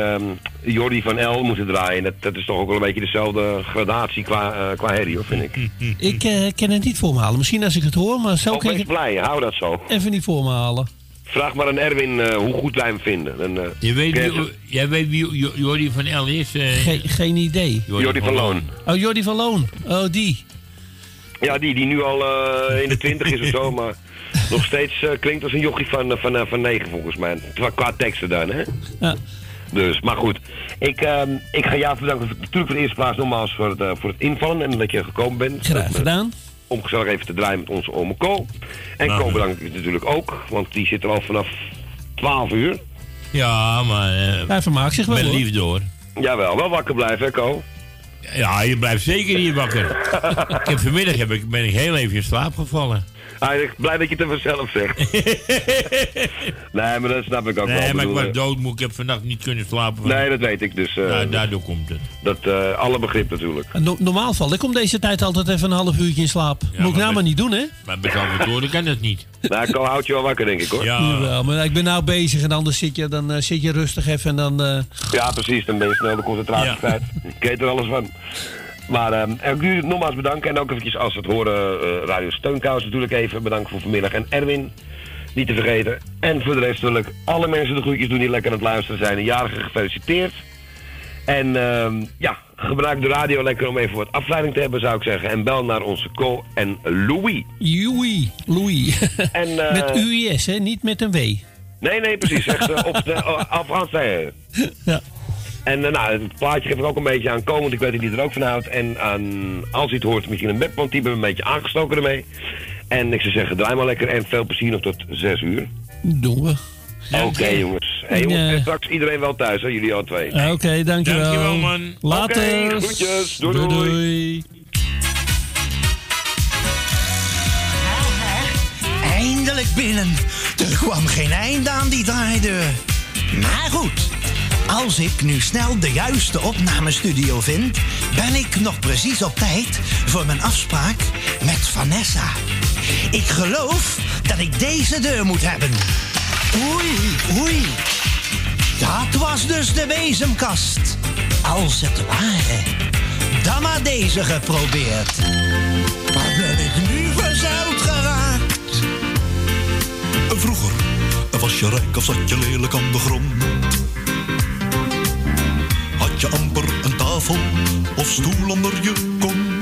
Jordi van L moeten draaien. Dat, dat is toch ook wel een beetje dezelfde gradatie qua, eh, qua herrie, hoor, vind ik. Ik eh, kan het niet voor me halen. Misschien als ik het hoor, maar zo kan ik het blij, hou dat zo. even niet voor me halen. Vraag maar aan Erwin eh, hoe goed wij hem vinden. Dan, eh, Je weet wie, jij weet wie Jo- Jordi van L is? eh? Geen, geen idee. Jordi van Loon. Oh, Jordi van Loon. Oh, die. Ja, die, die nu al eh, in de twintig is of zo, maar nog steeds eh, klinkt als een jochie van, van, van negen volgens mij. Qua, qua teksten dan, hè? Ja. Dus, maar goed. Ik, ehm, ik ga jou bedanken natuurlijk voor de eerste plaats nogmaals voor het, voor het invallen en dat je gekomen bent. Graag gedaan. Om gezellig even te draaien met onze ome Ko. En Nou, Ko bedank ik natuurlijk ook, want die zit er al vanaf 12 uur. Ja, maar... eh, Hij vermaakt zich wel, Met liefde hoor. Jawel, wel wakker blijven, hè, Ko? Ja, je blijft zeker niet wakker. ik heb, vanmiddag heb ik, ben ik heel even in slaap gevallen. Eigenlijk blij dat je het even zelf zegt. nee, maar dat snap ik ook wel. Nee, maar ik was doodmoe. Ik heb vannacht niet kunnen slapen. van- Nee, dat weet ik. Dus, eh, Ja, daardoor komt het. Dat, eh, alle begrip natuurlijk. No normaal val ik om deze tijd altijd even een half uurtje in slaap. Moet ik nou maar niet doen, hè? Maar bij Salvatore kan dat niet. Nou, Ko houdt je wel wakker, denk ik, hoor. Ja, Jawel, maar ik ben nou bezig en anders zit je, dan, eh, zit je rustig even en dan... eh, Ja, precies. Dan ben je snel de concentratie Ja. kwijt. Ik weet er alles van. Maar ehm en ik u nogmaals bedanken. En ook eventjes als het horen, eh, Radio Steunkous natuurlijk even bedankt voor vanmiddag. En Erwin, niet te vergeten. En voor de rest wil ik alle mensen de groetjes doen die lekker aan het luisteren zijn. Een jarige gefeliciteerd. En ehm, ja, gebruik de radio lekker om even wat afleiding te hebben, zou ik zeggen. En bel naar onze Co en Louis. Louis. Louis. En, eh, met UIS, hè? Niet met een W. Nee, nee, precies. Echt eh, op de uh. Ja. En eh, nou, het plaatje geef ik ook een beetje aan want ik weet dat hij er ook van houdt. En aan, als hij het hoort, misschien een bed, want die hebben we een beetje aangestoken ermee. En ik zou zeggen, draai maar lekker en veel plezier nog tot 6 uur. Doen we. Oké, jongens. Hey, En, jongens. eh, En straks iedereen wel thuis, hè? Jullie al twee. Oké, dankjewel. Dankjewel, man. Later. Groetjes. Doei, doei. doei. Eindelijk binnen. Er kwam geen einde aan die draaideur. Maar goed, als ik nu snel de juiste opnamestudio vind, ben ik nog precies op tijd voor mijn afspraak met Vanessa. Ik geloof dat ik deze deur moet hebben. Oei, oei. Dat was dus de bezemkast. Als het ware. Dan maar deze geprobeerd. Waar ben ik nu verzeild geraakt? Vroeger was je rijk of zat je lelijk aan de grond. Je amper een tafel of stoel onder je kom.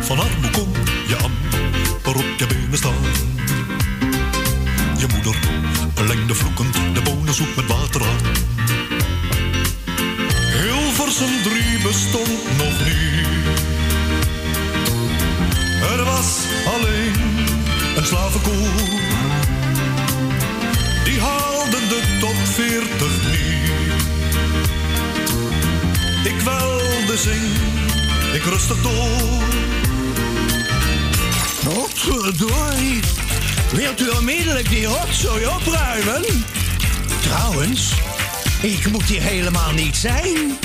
Van armoe kon je amper op je benen staan. Je moeder lengde vloekend de bonensoep met water aan. Hilversum 3 bestond nog niet. Er was alleen een slavenkoor. Die haalden de top 40 Ik wilde zing, ik rustig door. Potverdorie. Wilt u onmiddellijk die rotzooi opruimen? Trouwens, ik moet hier helemaal niet zijn.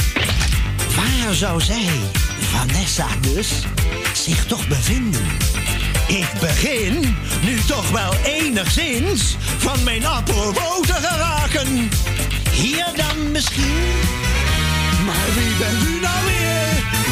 Waar zou zij, Vanessa dus, zich toch bevinden? Ik begin nu toch wel enigszins van mijn apropos te geraken. Hier dan misschien? Maar wie bent u nou weer?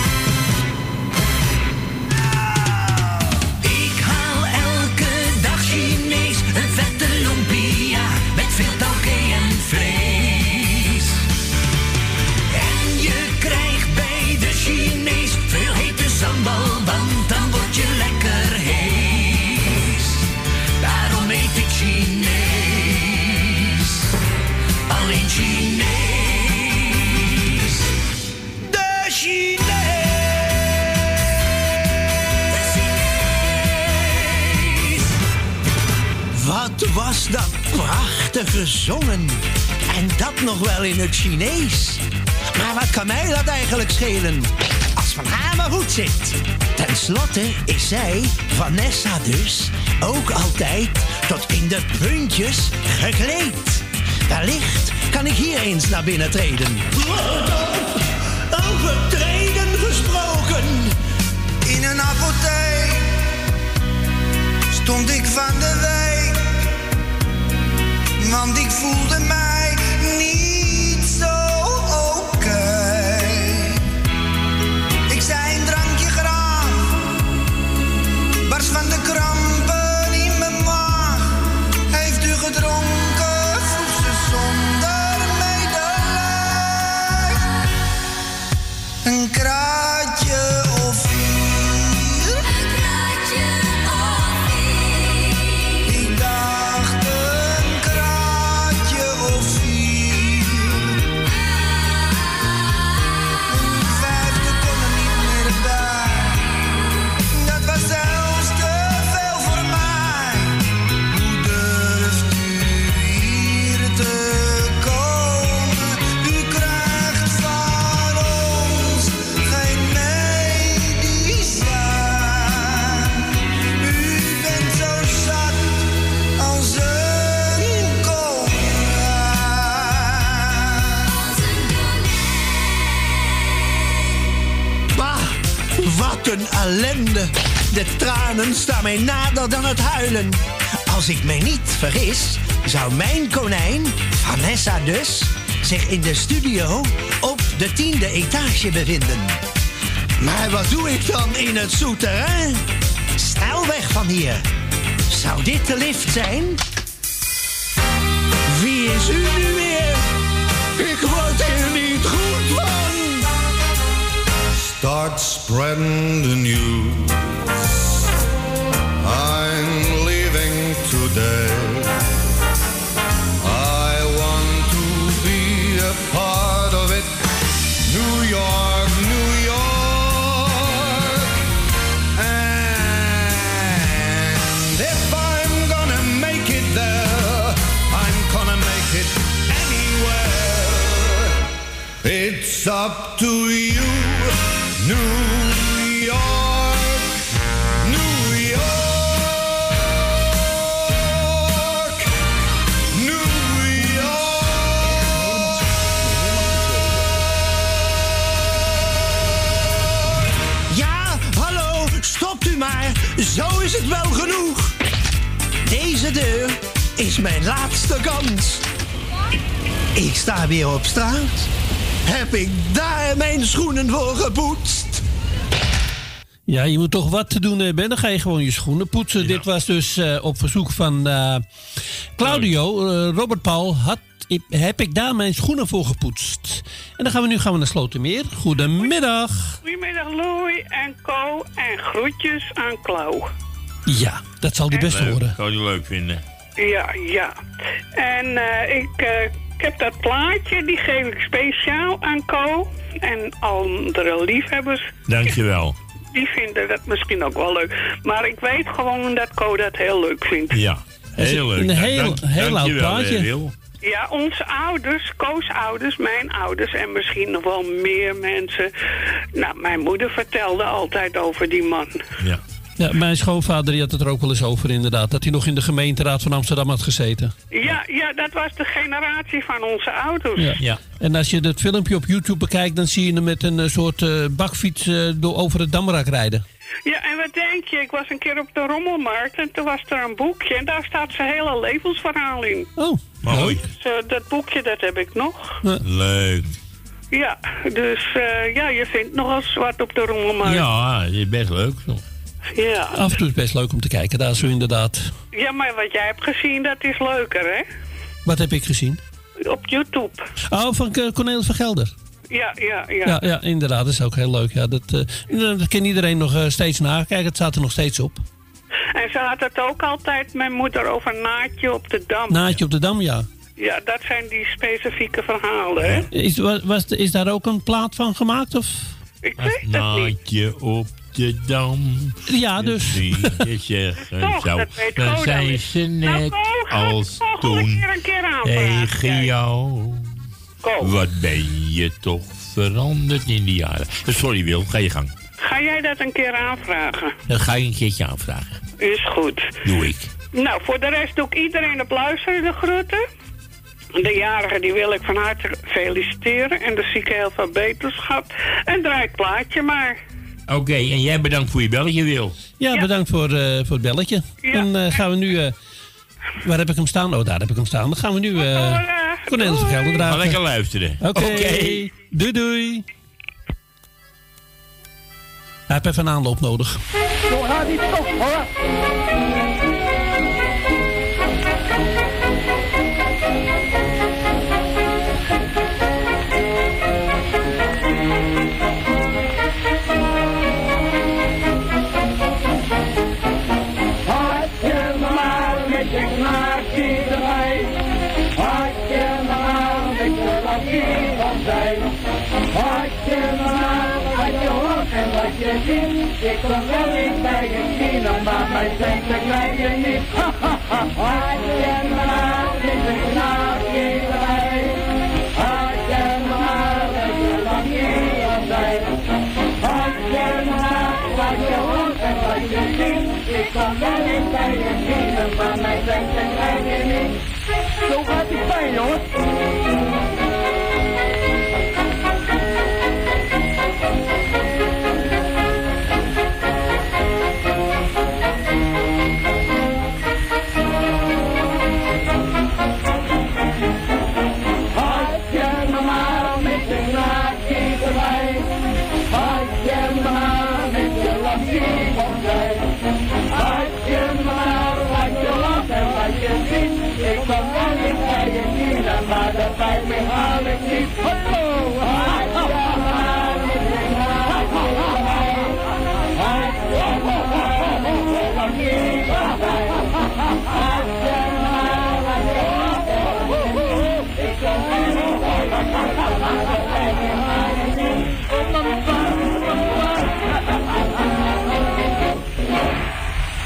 Prachtig gezongen. En dat nog wel in het Chinees. Maar wat kan mij dat eigenlijk schelen? Als Van haar maar goed zit. Ten slotte is zij, Vanessa dus, ook altijd tot in de puntjes gekleed. Wellicht kan ik hier eens naar binnen treden. Over treden gesproken. In een apotheek stond ik van de week, want ik voelde mij De tranen staan mij nader dan het huilen. Als ik mij niet vergis, zou mijn konijn, Vanessa dus, zich in de studio op de tiende etage bevinden. Maar wat doe ik dan in het souterrain? Snel weg van hier. Zou dit de lift zijn? Wie is u nu weer? Ik Start spreading the news. I'm leaving today. I want to be a part of it. New York, New York. And if I'm gonna make it there, I'm gonna make it anywhere. It's up to you, Zo is het wel genoeg. Deze deur is mijn laatste kans. Ik sta weer op straat. Heb ik daar mijn schoenen voor gepoetst? Ja, je moet toch wat te doen hebben. Dan ga je gewoon je schoenen poetsen. Dit was dus eh, op verzoek van eh, Claudio. Eh, Robert Paul had, heb ik daar mijn schoenen voor gepoetst. En dan gaan we nu gaan we naar Slotermeer. Goedemiddag. Goedemiddag Louis en Co en groetjes aan Klauw. Ja, dat zal die best Leuk, horen. Zou die leuk vinden. Ja, ja. En eh, ik, eh, ik heb dat plaatje, die geef ik speciaal aan Co. En andere liefhebbers, Dankjewel. die vinden dat misschien ook wel leuk. Maar ik weet gewoon dat Co dat heel leuk vindt. Ja, heel leuk. een heel- Dank- heel oud plaatje. eh. Ja, onze ouders, Koos ouders, mijn ouders en misschien nog wel meer mensen. Nou, mijn moeder vertelde altijd over die man. Ja. Ja, mijn schoonvader die had het er ook wel eens over inderdaad. Dat hij nog in de gemeenteraad van Amsterdam had gezeten. Ja, ja, dat was de generatie van onze ouders. Ja. ja. En als je dat filmpje op YouTube bekijkt, dan zie je hem met een eh, soort eh, bakfiets eh, door over het Damrak rijden. Ja, en wat denk je? Ik was een keer op de rommelmarkt en toen was er een boekje en daar staat zijn hele levensverhaal in. Oh, mooi. Dus, dat boekje, dat heb ik nog. Leuk. Ja, dus eh, ja, je vindt nog eens wat op de rommelmarkt. Ja, dat is best leuk. zo. Ja. Af en toe is het best leuk om te kijken, daar zo inderdaad. Ja, maar wat jij hebt gezien, dat is leuker, hè? Wat heb ik gezien? Op YouTube. Oh, van eh, Cornelis van Gelder. Ja, ja, ja. Ja, ja, inderdaad, dat is ook heel leuk. Ja, dat, eh, dat kan iedereen nog eh, steeds nakijken. Het staat er nog steeds op. En ze had het ook altijd, mijn moeder, over Naatje op de Dam. Naadje op de Dam, ja. Ja, dat zijn die specifieke verhalen, hè? Is, was, was- is daar ook een plaat van gemaakt? Of? Ik weet het niet. Naadje op Ja, dus. Je zeggen Toch, zo. dat weet Dan zijn dan. ze Nou, net ga- als toen een keer een keer aanvragen. tegen jou. Wat ben je toch veranderd in die jaren. Sorry Wil, ga je gang. Ga jij dat een keer aanvragen? Dan ga je een keertje aanvragen. Is goed. Doe ik. Nou, voor de rest doe ik iedereen op luisteren de groeten. De jarigen die wil ik van harte feliciteren. En de zieke heel veel beterschap. En draai het plaatje maar. Oké, en jij bedankt voor je belletje Wil. Ja, bedankt voor, eh, voor het belletje. En eh, gaan we nu... eh, waar heb ik hem staan? Oh, daar heb ik hem staan. Dan gaan we nu eh Cornelis van Gelder Ga dragen. lekker luisteren. Oké. Doei doei. Hij heeft even een aanloop nodig. Zo gaat die toch, hoor. Zien, maar mijn centen krijg je niet. Had je maar in de knaapje erbij. Had je maar dat je nog niet al zijn. Had je maar wat je hoort en wat je ziet. Ik kom wel eens bij je zien, maar mijn centen krijg je niet. Zo gaat die pijn maar dat pijn me haal ik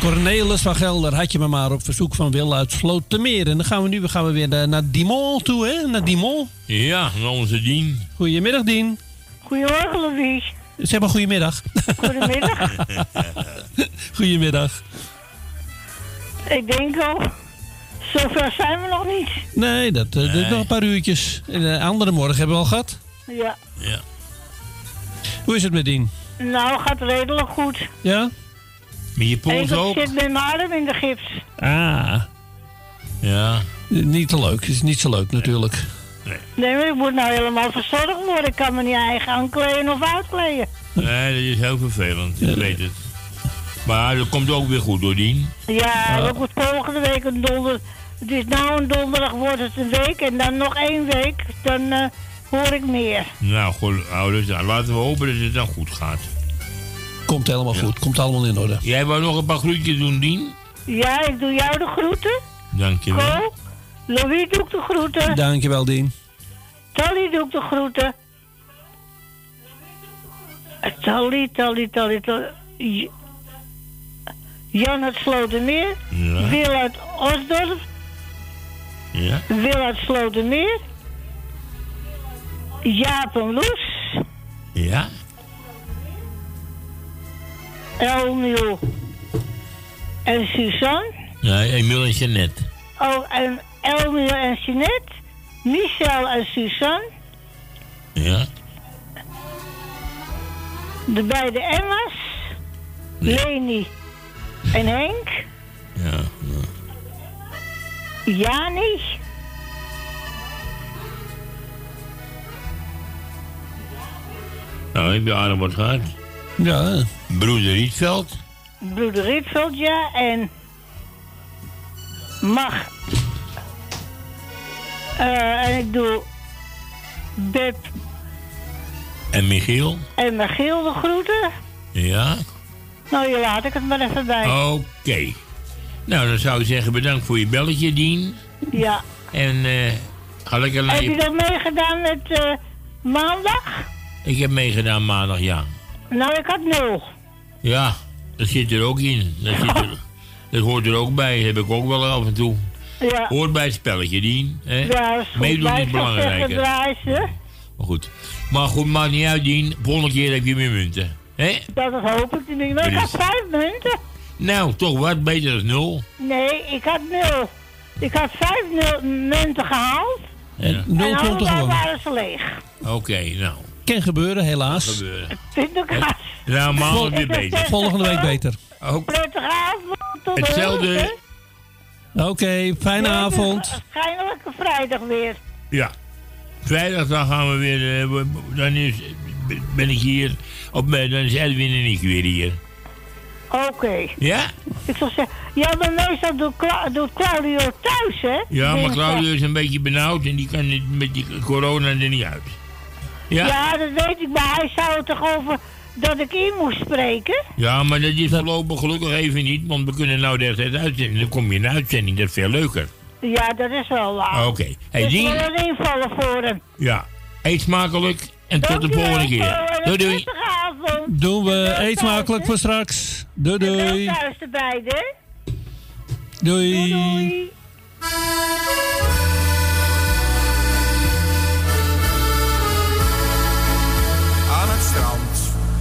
Cornelis van Gelder had je me maar op verzoek van Wil uit Slotermeer. En dan gaan we nu gaan we weer naar, naar Dimon toe, hè? Naar Dimon. Ja, naar onze Dien. Goedemiddag, Dien. Goedemorgen, Louise. Zeg maar goedemiddag. Goedemiddag. goedemiddag. Ik denk al, zover zijn we nog niet. Nee, dat, eh, is nog een paar uurtjes. En de andere morgen hebben we al gehad. Ja. Ja. Hoe is het met Dien? Nou, gaat redelijk goed. Ja? Met je pols ik ook? zit met mijn arm in de gips. Ah. Ja. Niet te leuk. is niet zo leuk natuurlijk. Nee, maar ik moet nou helemaal verzorgd worden. Ik kan me niet eigen aankleden of uitkleden. Nee, dat is heel vervelend. Ik weet het. Maar dat komt ook weer goed door Dien. Ja, dat wordt volgende week een donder. Het is nou een donderdag, wordt het een week. En dan nog één week, dan eh, hoor ik meer. Nou, goed, ouders, nou, laten we hopen dat het dan goed gaat. Komt helemaal goed. Komt allemaal in orde. Jij wou nog een paar groetjes doen, Dien? Ja, ik doe jou de groeten. Dankjewel. Ko, Louis doe ik de groeten. Dankjewel, Dien. Tally doe ik de groeten. Eh, Tally, Tally, Tally, Tally. Jan uit Slotermeer. Ja. Wil uit Osdorp. Ja. Wil uit Slotermeer. Jaap en Loes. Ja. Elmiel en Suzanne. Nee, Emiel en Jeannette. Oh, en Elmiel en Jeanette. Michel en Suzanne. Ja. De beide Emma's. Leni en Henk. Ja. Jani. Nou, heb je aardig wat gehad. Ja. Broeder Rietveld. Broeder Rietveld, ja. En mag. Eh, en ik doe Beb En Michiel. en Michiel de groeten. Ja. Nou, je laat ik het maar even bij. Oké. Nou, dan zou ik zeggen bedankt voor je belletje, Dien. Ja. En eh ga lekker naar Heb je je... dat meegedaan met eh, maandag? Ik heb meegedaan maandag, ja. Nou, ik had nul. Ja, dat zit er ook in. Dat, zit er, dat hoort er ook bij. Heb ik ook wel af en toe. Ja. Hoort bij het spelletje, Dien. Hè? Ja, is. Meedoen is ze. Maar goed. Maar goed, maakt niet uit, Dien. Volgende keer heb je meer munten. Hè? Dat hoop ik niet. Maar ik had vijf munten. Nou, toch wat beter dan nul. Nee, ik had nul. Ik had vijf nul munten gehaald. En en nul punten allemaal waren ze leeg. Oké, nou. Kan gebeuren, helaas. Gebeuren. Pindakaas. Nou, maandag weer beter. Volgende week beter. Ook Prettige avond. Tot hetzelfde. Oké, fijne avond. Waarschijnlijk vrijdag weer. Ja. Vrijdag dan gaan we weer. eh, dan is, ben ik hier. Op, dan is Edwin en ik weer hier. Oké. Ja? Ik zou zeggen, ja, maar meestal doet, Cla doet Claudio thuis, hè? Ja, maar. Claudio is een beetje benauwd en die kan niet- met die corona er niet uit. Ja. dat weet ik, maar hij zou het toch over dat ik in moest spreken? Ja, maar dat is voorlopig gelukkig even niet, want we kunnen nou de tijd uitzenden. Dan kom je in de uitzending, dat is veel leuker. Ja, dat is wel waar. Oké. Okay. Hey, dus die... invallen voor hem. Ja. Eet smakelijk en tot de volgende keer. Doei doei. Doen we. Eet smakelijk voor straks. Doei doei. thuis erbij, doei. doei. strand.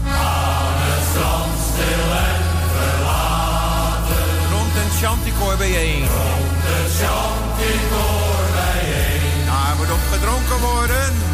Aan het strand stil en verlaten. Rond een chanticoor bijeen. Rond een chanticoor bijeen. Daar moet op gedronken worden.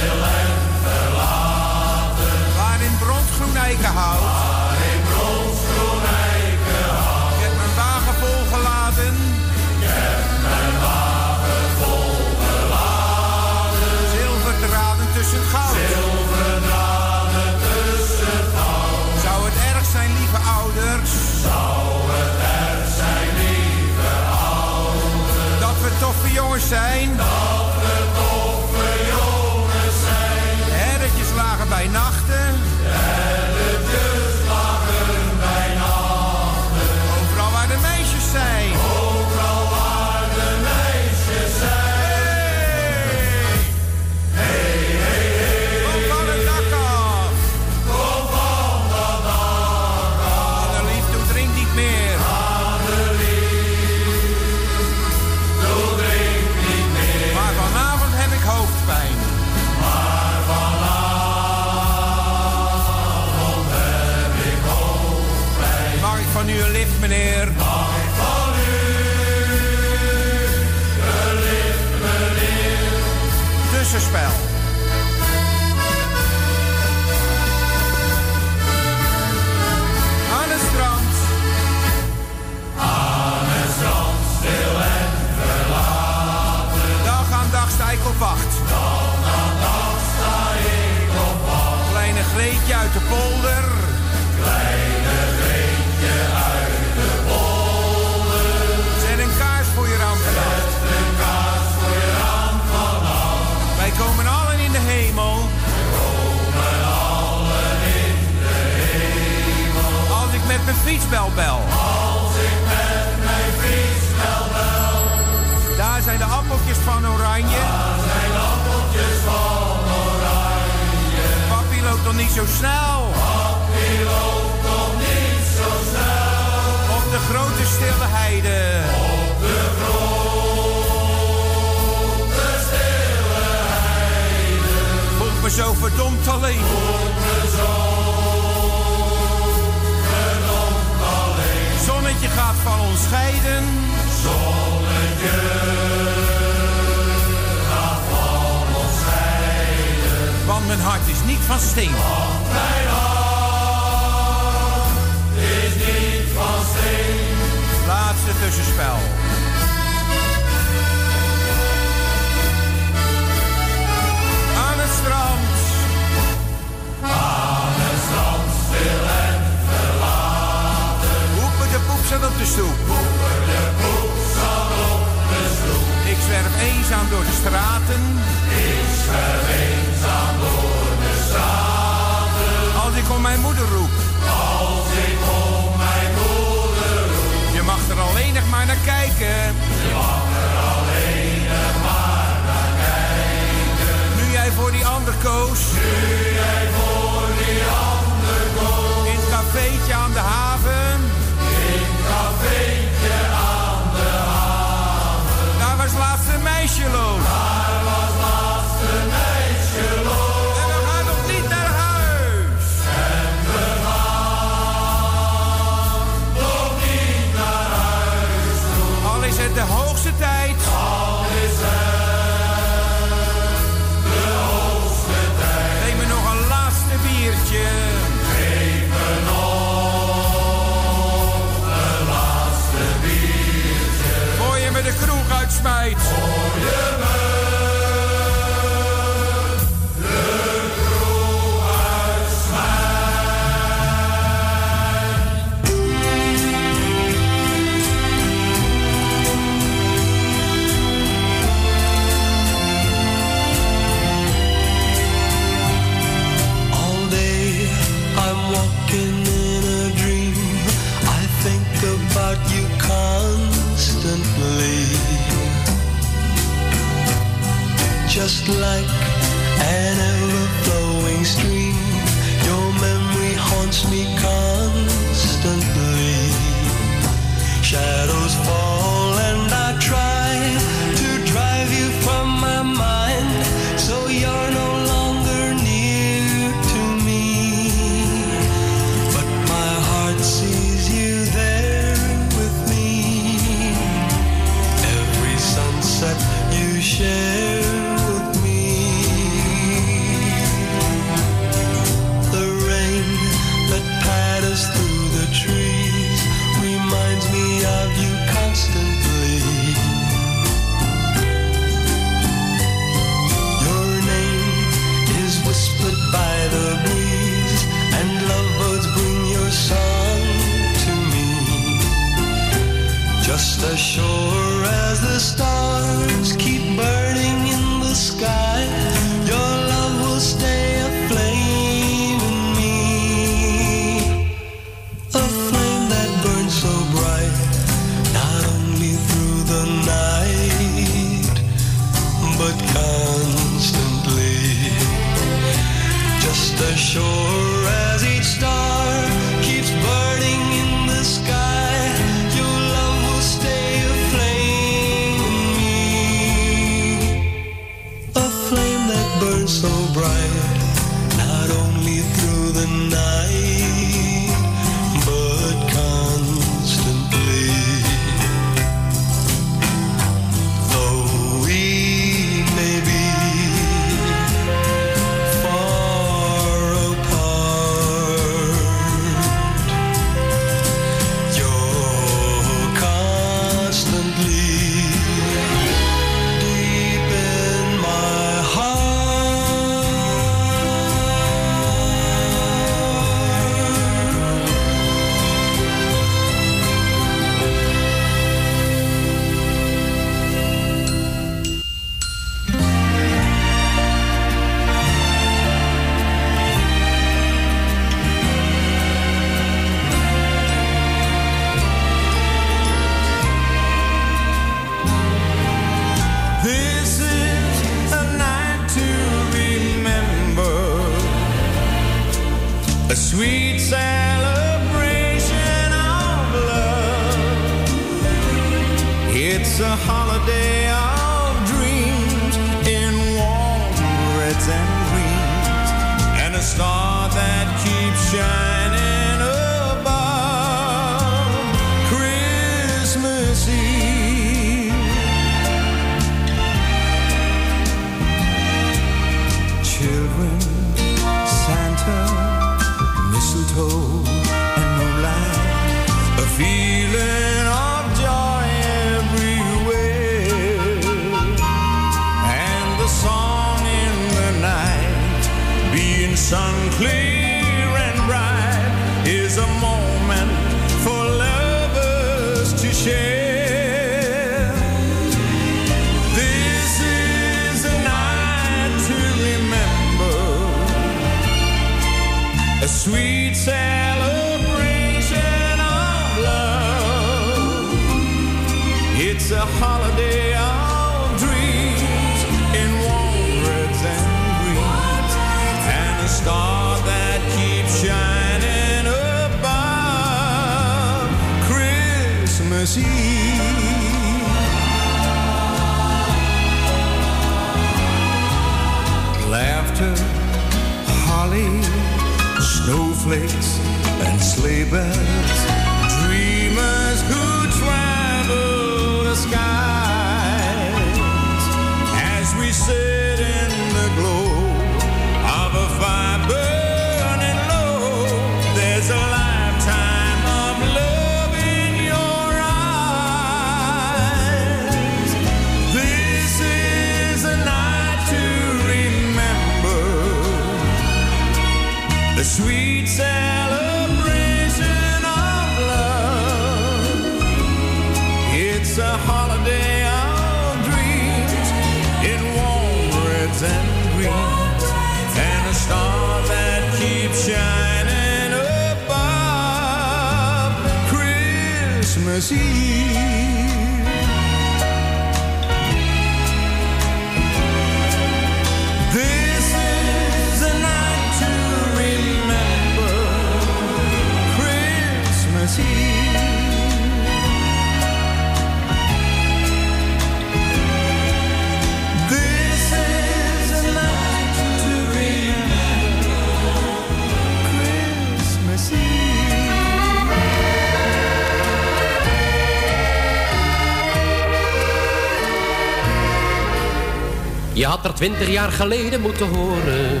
Twintig jaar geleden moeten horen.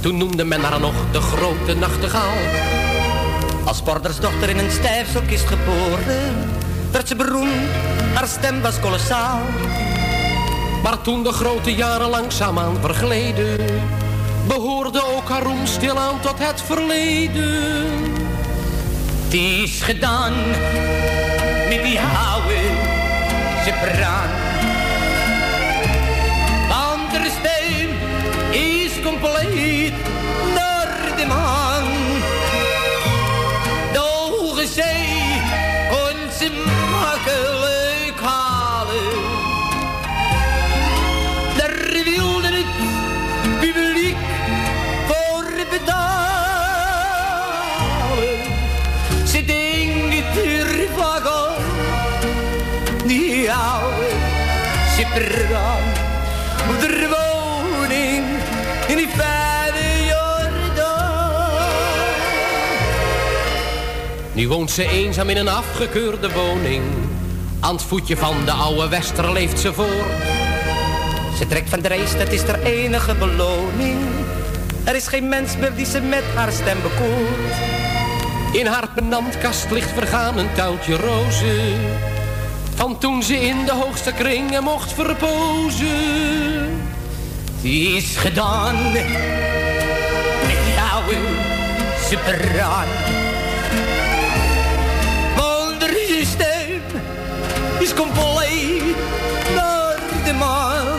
Toen noemde men haar nog de grote nachtegaal. Als bordersdochter in een stijfstok is geboren, werd ze beroemd, haar stem was kolossaal. Maar toen de grote jaren langzaamaan vergleden, behoorde ook haar roem stilaan tot het verleden. Het is gedaan met die houden, ze braan. De woning in die fijne Jordaan. Nu woont ze eenzaam in een afgekeurde woning. Aan het voetje van de oude Wester leeft ze voor. Ze trekt van de race, dat is haar enige beloning. Er is geen mens meer die ze met haar stem bekoort. In haar penantkast ligt vergaan een tuiltje rozen. Van toen ze in de hoogste kringen mocht verpozen. Is gedaan met jou, superaan. Want er systeem is compleet naar de maan.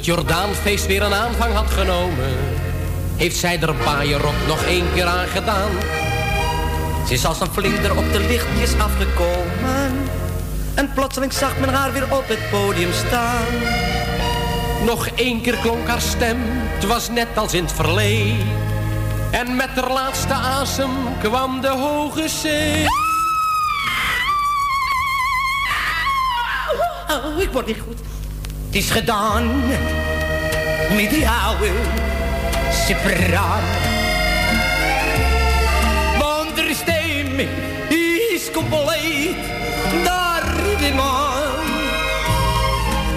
Het Jordaanfeest weer een aanvang had genomen, heeft zij er paaierok nog één keer aan gedaan. Ze is als een vlinder op de lichtjes afgekomen. En plotseling zag men haar weer op het podium staan. Nog één keer klonk haar stem, het was net als in het verleden. En met haar laatste asem kwam de hoge zee. Oh, ik word niet goed. Het is gedaan met die oude sepraat. Want er stem is compleet naar de maan.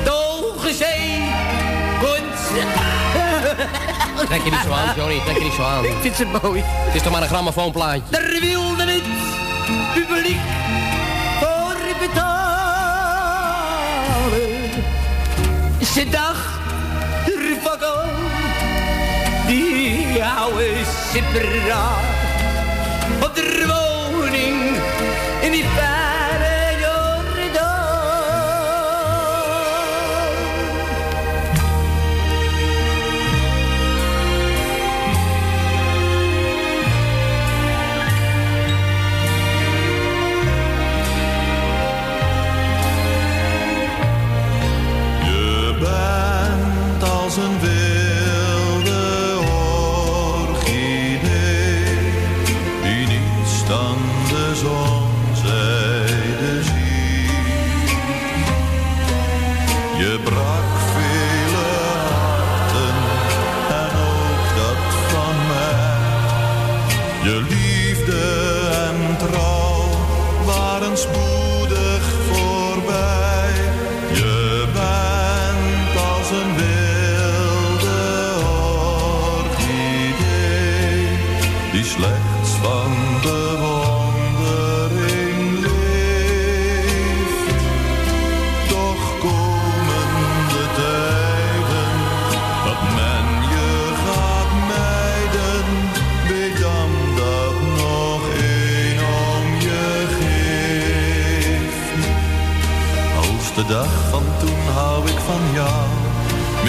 De hoge zee komt Trek je niet zo aan, Johnny, trek je niet zo aan. Ik vind ze mooi. Het is toch maar een grammofoonplaatje. Daar wilde het publiek dag ervan Die oude sipperaar op de woning in die vijf.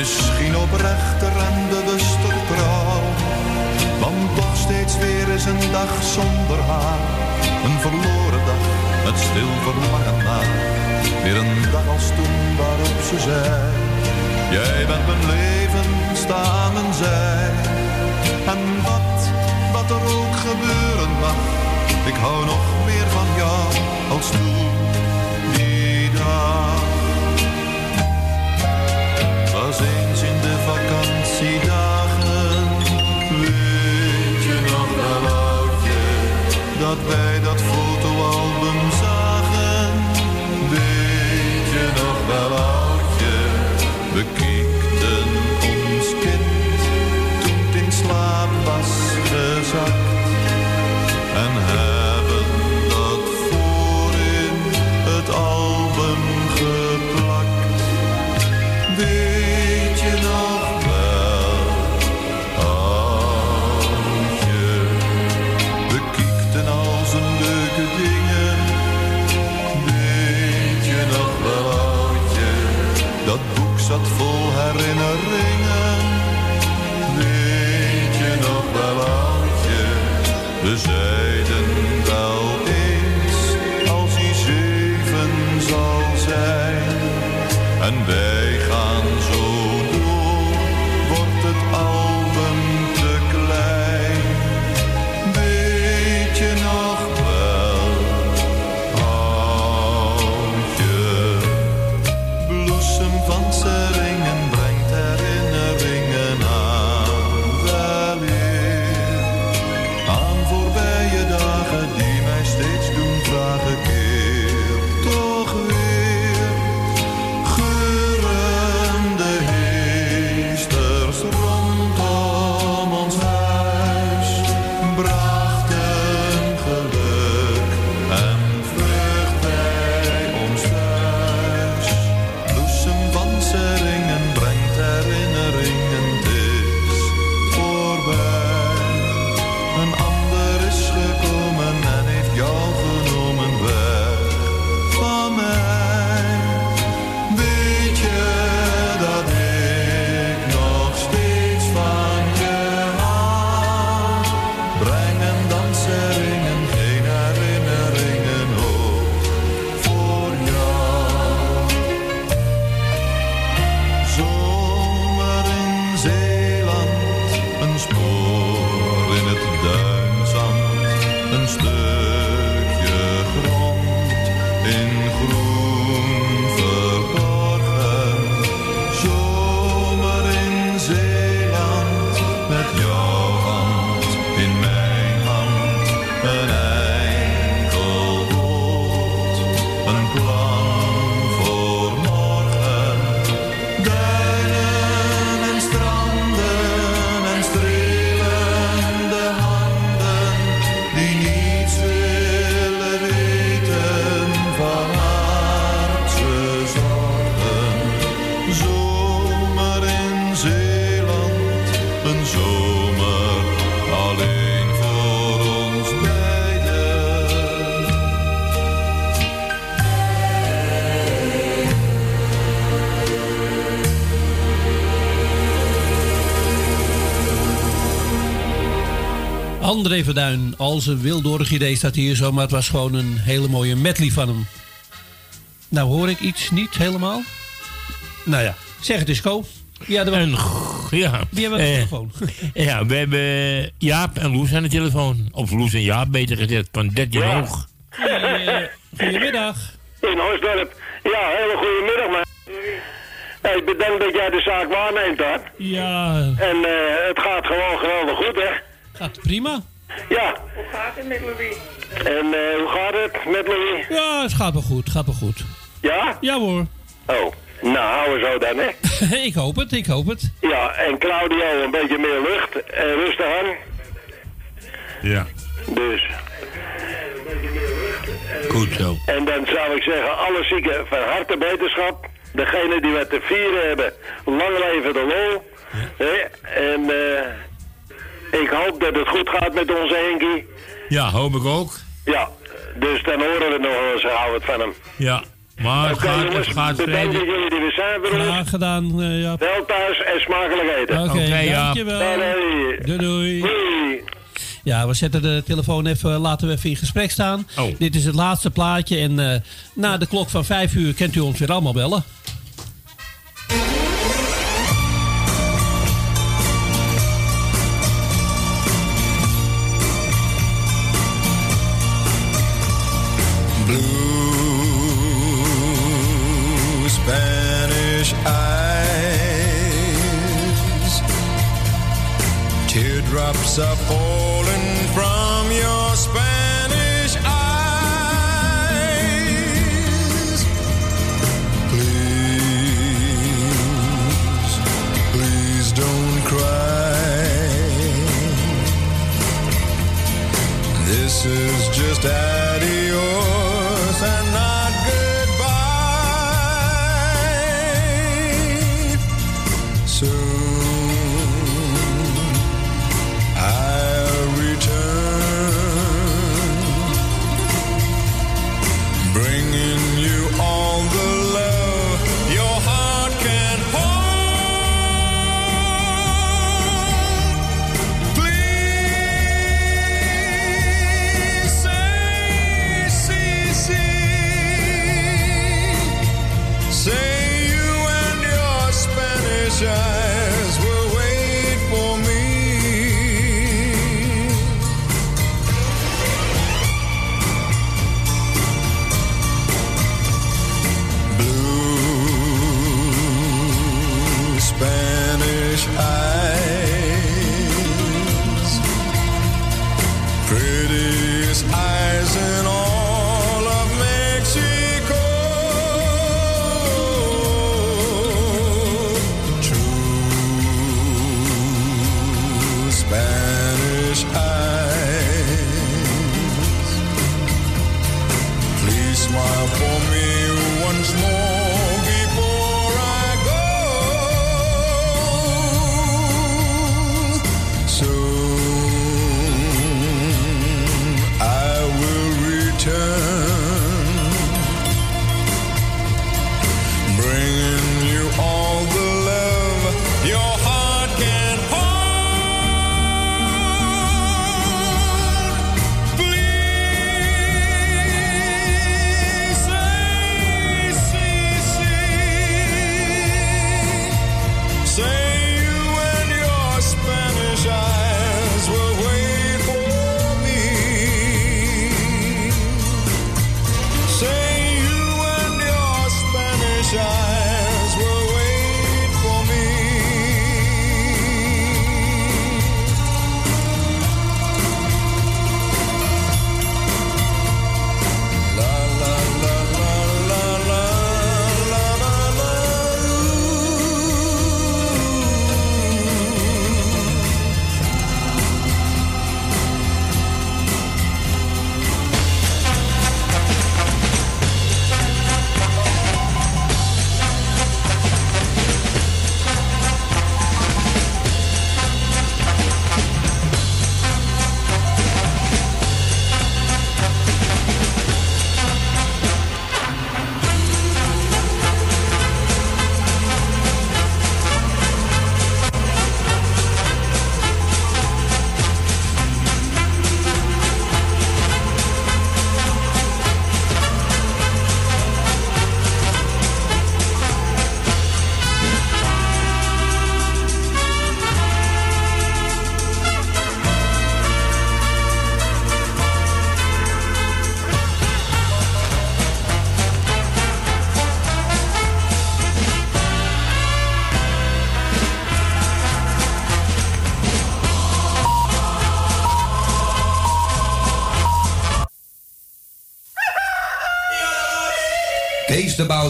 Misschien oprechter en bewuster trouw. Want toch steeds weer is een dag zonder haar. Een verloren dag, met stil verlangen naar. Weer een dag als toen waarop ze zei. Jij bent mijn leven, staan en zij. En wat, wat er ook gebeuren mag. Ik hou nog meer van jou als toen vakantiedagen. Weet je nog wel, oudje, dat wij... Verduin, als een wildorig idee staat hier zo, maar het was gewoon een hele mooie medley van hem. Nou hoor ik iets niet helemaal. Nou ja, zeg het eens, Ko. Ja, er En, ja. Wie hebben we aan de Eh, telefoon? Ja, we hebben Jaap en Loes aan de telefoon. Of Loes en Jaap, beter gezegd, van 13 Ja. hoog. Goedemiddag. In Hoosdorp. Ja, hele goede middag, man. Hey, bedankt dat jij de zaak waarneemt, hoor. Ja. En eh, het gaat gewoon geweldig goed, hè? Gaat prima. Ja. Hoe gaat het met Louis? En eh, hoe gaat het met Louis? Ja, het gaat wel goed, gaat wel goed. Ja? Ja hoor. Oh, nou, houden we zo dan, hè? ik hoop het, ik hoop het. Ja, en Claudio een beetje meer lucht en rustig aan. Ja. Dus. Goed zo. En dan zou ik zeggen, alle zieken van harte beterschap. Degene die wat te vieren hebben, lang leven de lol. Hè? En eh, ik hoop dat het goed gaat met onze Henkie. Ja, hoop ik ook. Ja, dus dan horen we nog eens gauw wat van hem. Ja. Maar het gaat, jongens, het gaat bedankt dat jullie er weer zijn ons. Graag gedaan, eh, ja. Wel thuis en smakelijk eten. Oké, dankjewel. Doei. Doei, doei. Doei. Ja, we zetten de telefoon even, laten we even in gesprek staan. Oh. Dit is het laatste plaatje en eh, na de klok van vijf uur kent u ons weer allemaal bellen. Teardrops are falling from your Spanish eyes. Please, please don't cry. This is just adios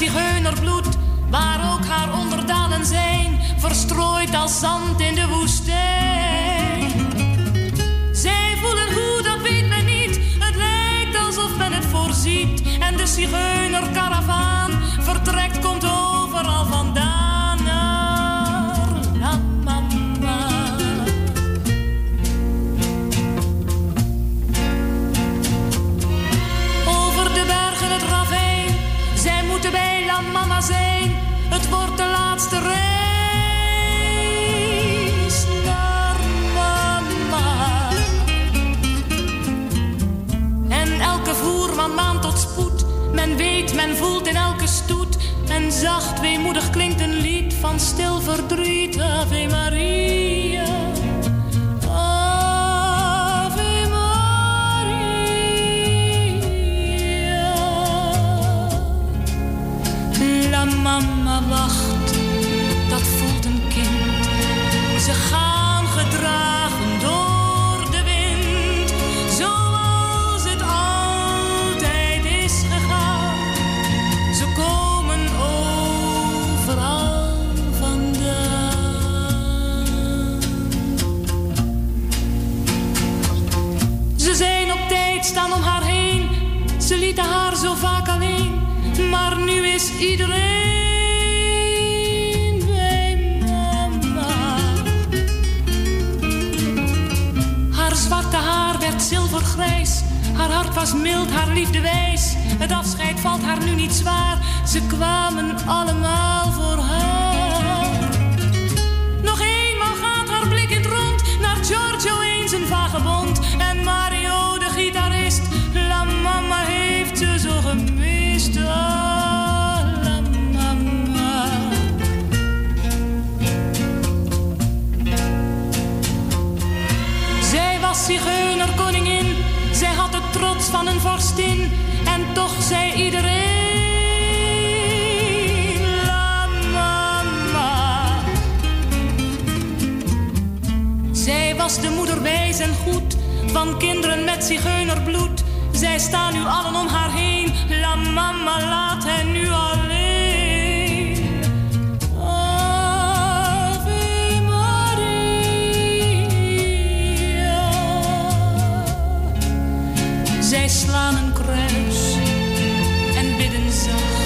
Zigeunerbloed. Waar ook haar onderdanen zijn, verstrooid als zand in de woestijn. Haar hart was mild, haar liefde wijs. Het afscheid valt haar nu niet zwaar. Ze kwamen allemaal voor haar. Van een vorstin. En toch zei iedereen, la mama. Zij was de moeder wijs en goed, van kinderen met zigeunerbloed. Zij staan nu allen om haar heen, la mama laat hen nu alleen. En bidden zacht.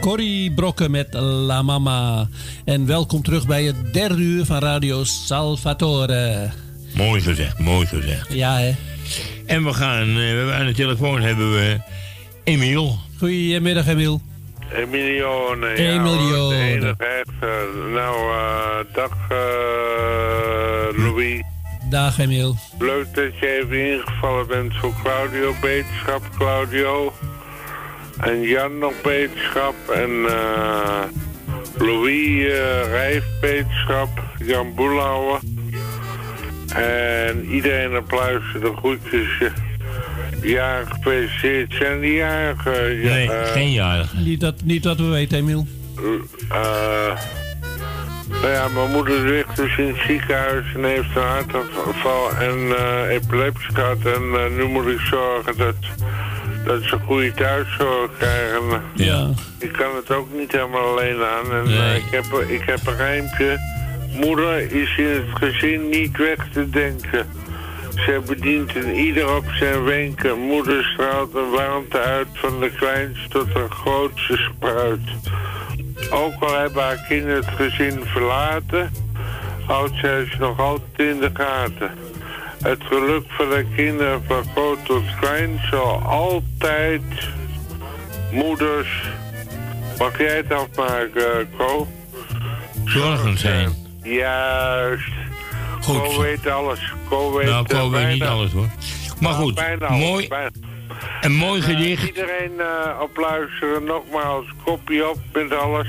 Corrie Brokken met La Mama. En welkom terug bij het derde uur van Radio Salvatore. Mooi gezegd, mooi gezegd. Ja, hè? En we gaan, eh, we hebben aan de telefoon hebben we Emiel. Goedemiddag, Emiel. Emilione. Emilione. Ja, de enige echte. Nou, eh, dag eh, Louis. Dag, Emiel. Leuk dat je even ingevallen bent voor Claudio. Beterschap, Claudio. En Jan nog beterschap. En eh Louis eh Rijf beterschap. Jan Boelhouwer. En iedereen op luisteren, de groetjes. Ja, gefeliciteerd. Zijn die jarigen? Ja, Nee, eh, geen jarige. Niet dat, niet dat we weten, Emiel. eh nou ja, mijn moeder ligt dus in het ziekenhuis en heeft een hartaanval en epilepsie gehad. En nu moet ik zorgen dat, dat ze goede thuiszorg krijgen. Ja. Ik kan het ook niet helemaal alleen aan. En Nee. eh, ik, heb, ik heb een rijmpje. Moeder is in het gezin niet weg te denken. Zij bedient een ieder op zijn wenken. Moeder straalt een warmte uit van de kleinste tot de grootste spruit. Ook al hebben haar kinderen het gezin verlaten, houdt zij ze nog altijd in de gaten. Het geluk van de kinderen van groot tot klein zal altijd moeders... Mag jij het afmaken, Co? Zorgen zijn. Juist. Goed weet alles. Co weet, Nou, eh, ik weet niet alles hoor. Maar Nou, goed, bijna mooi, bijna. een mooi Eh, gedicht. iedereen op luisteren, nogmaals, kopje op met alles.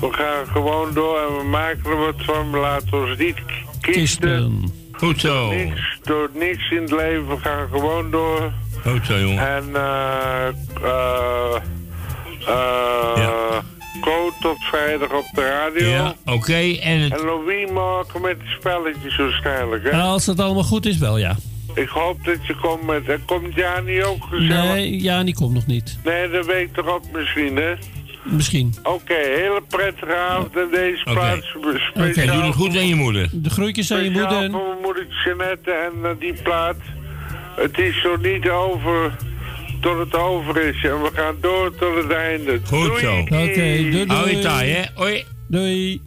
We gaan gewoon door en we maken er wat van. We laten ons niet k- kisten. Goed zo. Niks, door niks in het leven. We gaan gewoon door. Goed zo, jongen. En eh eh eh Ko tot vrijdag op de radio. Ja, oké. En het, En Louis morgen met de spelletjes waarschijnlijk, hè? Als het allemaal goed is, wel ja. Ik hoop dat je komt met... Komt Jani ook gezellig? Nee, ja, die komt nog niet. Nee, de week erop misschien, hè? Misschien. Oké, hele prettige avond in deze Oké. plaats. Speciaal Oké, doe het goed aan je moeder. De groetjes aan je moeder. voor mijn moeder Jeannette en eh, die plaat. Het is zo niet over tot het over is. En we gaan door tot het einde. Goed Doei. zo. Oké, doei doei. Hou je taai, hè? Hoi. Doei.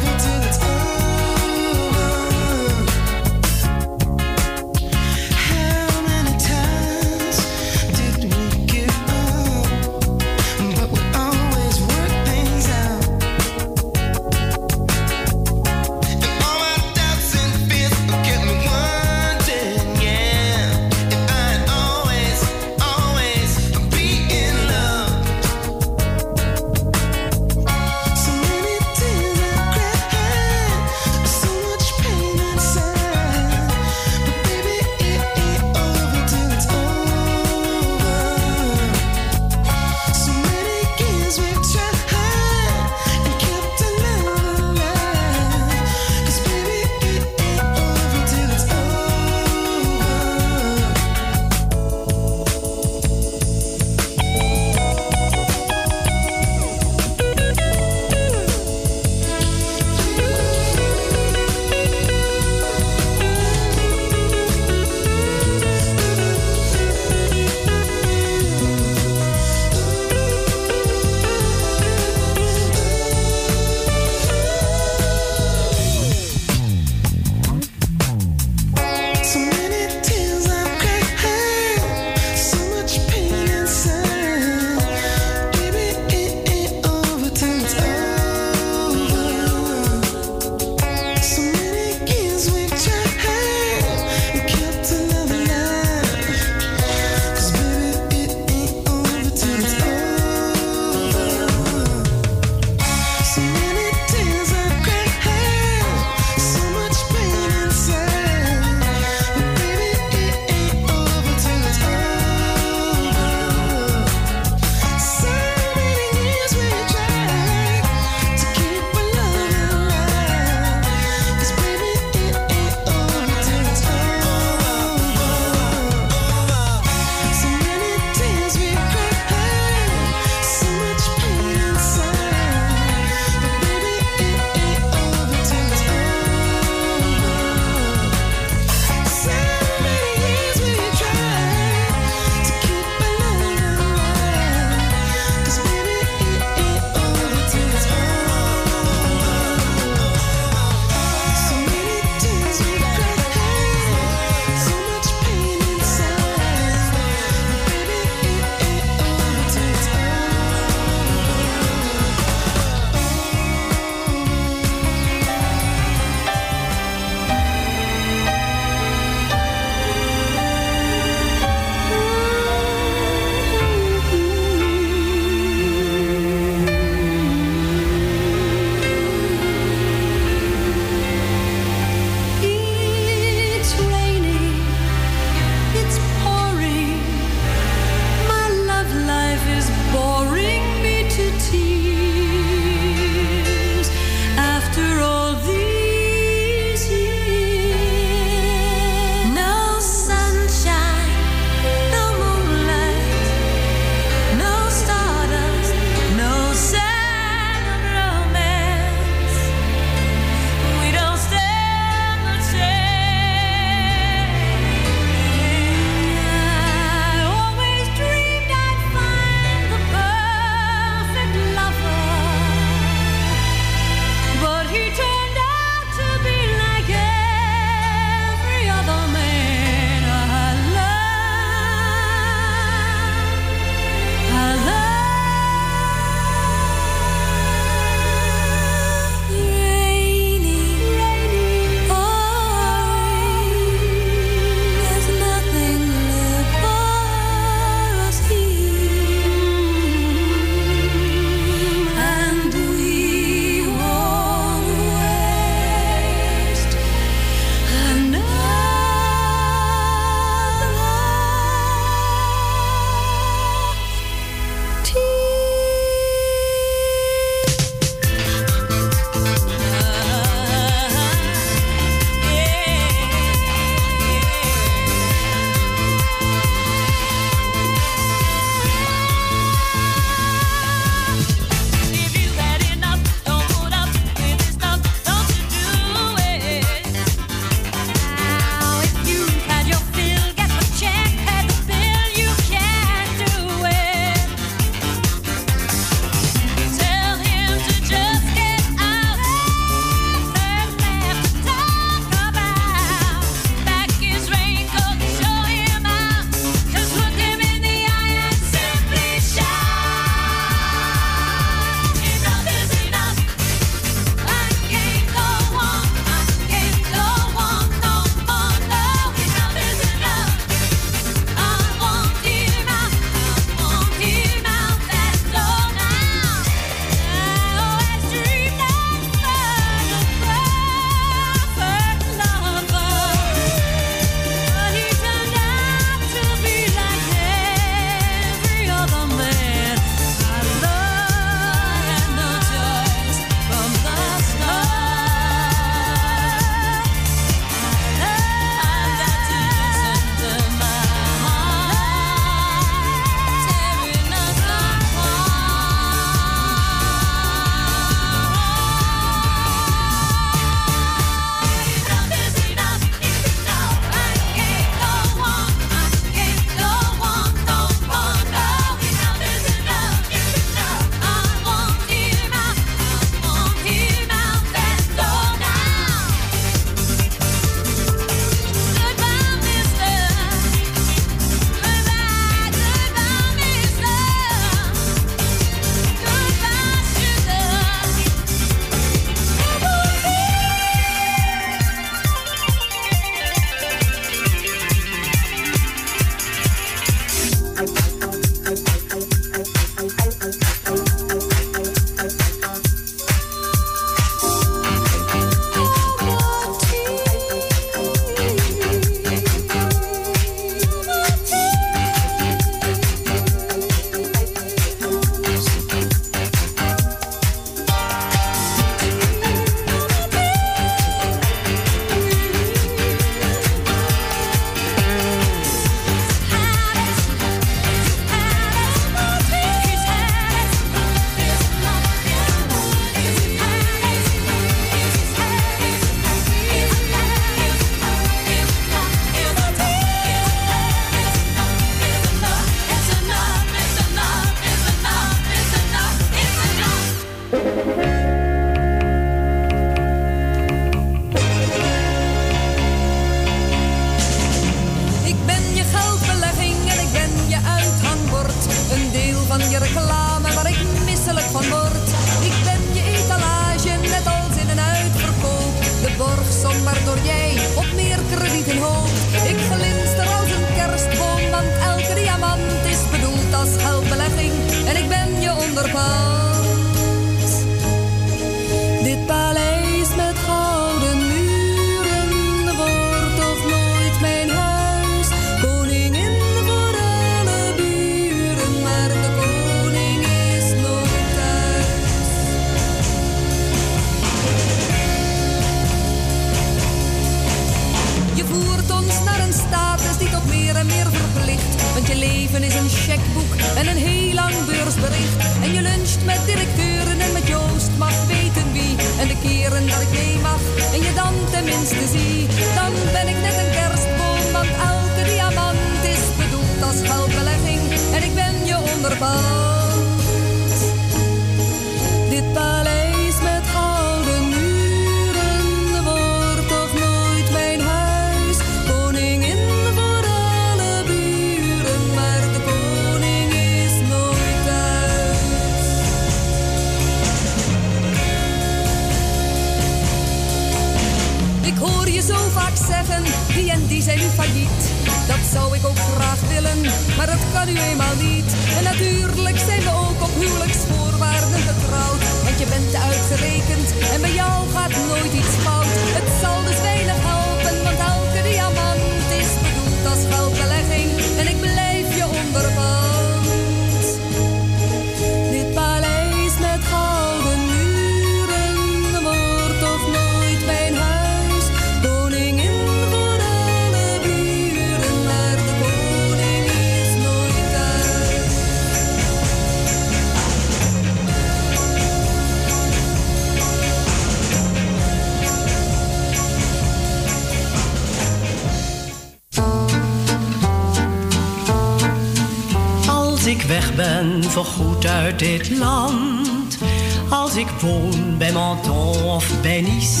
Als ik woon bij Menton of bij Nice,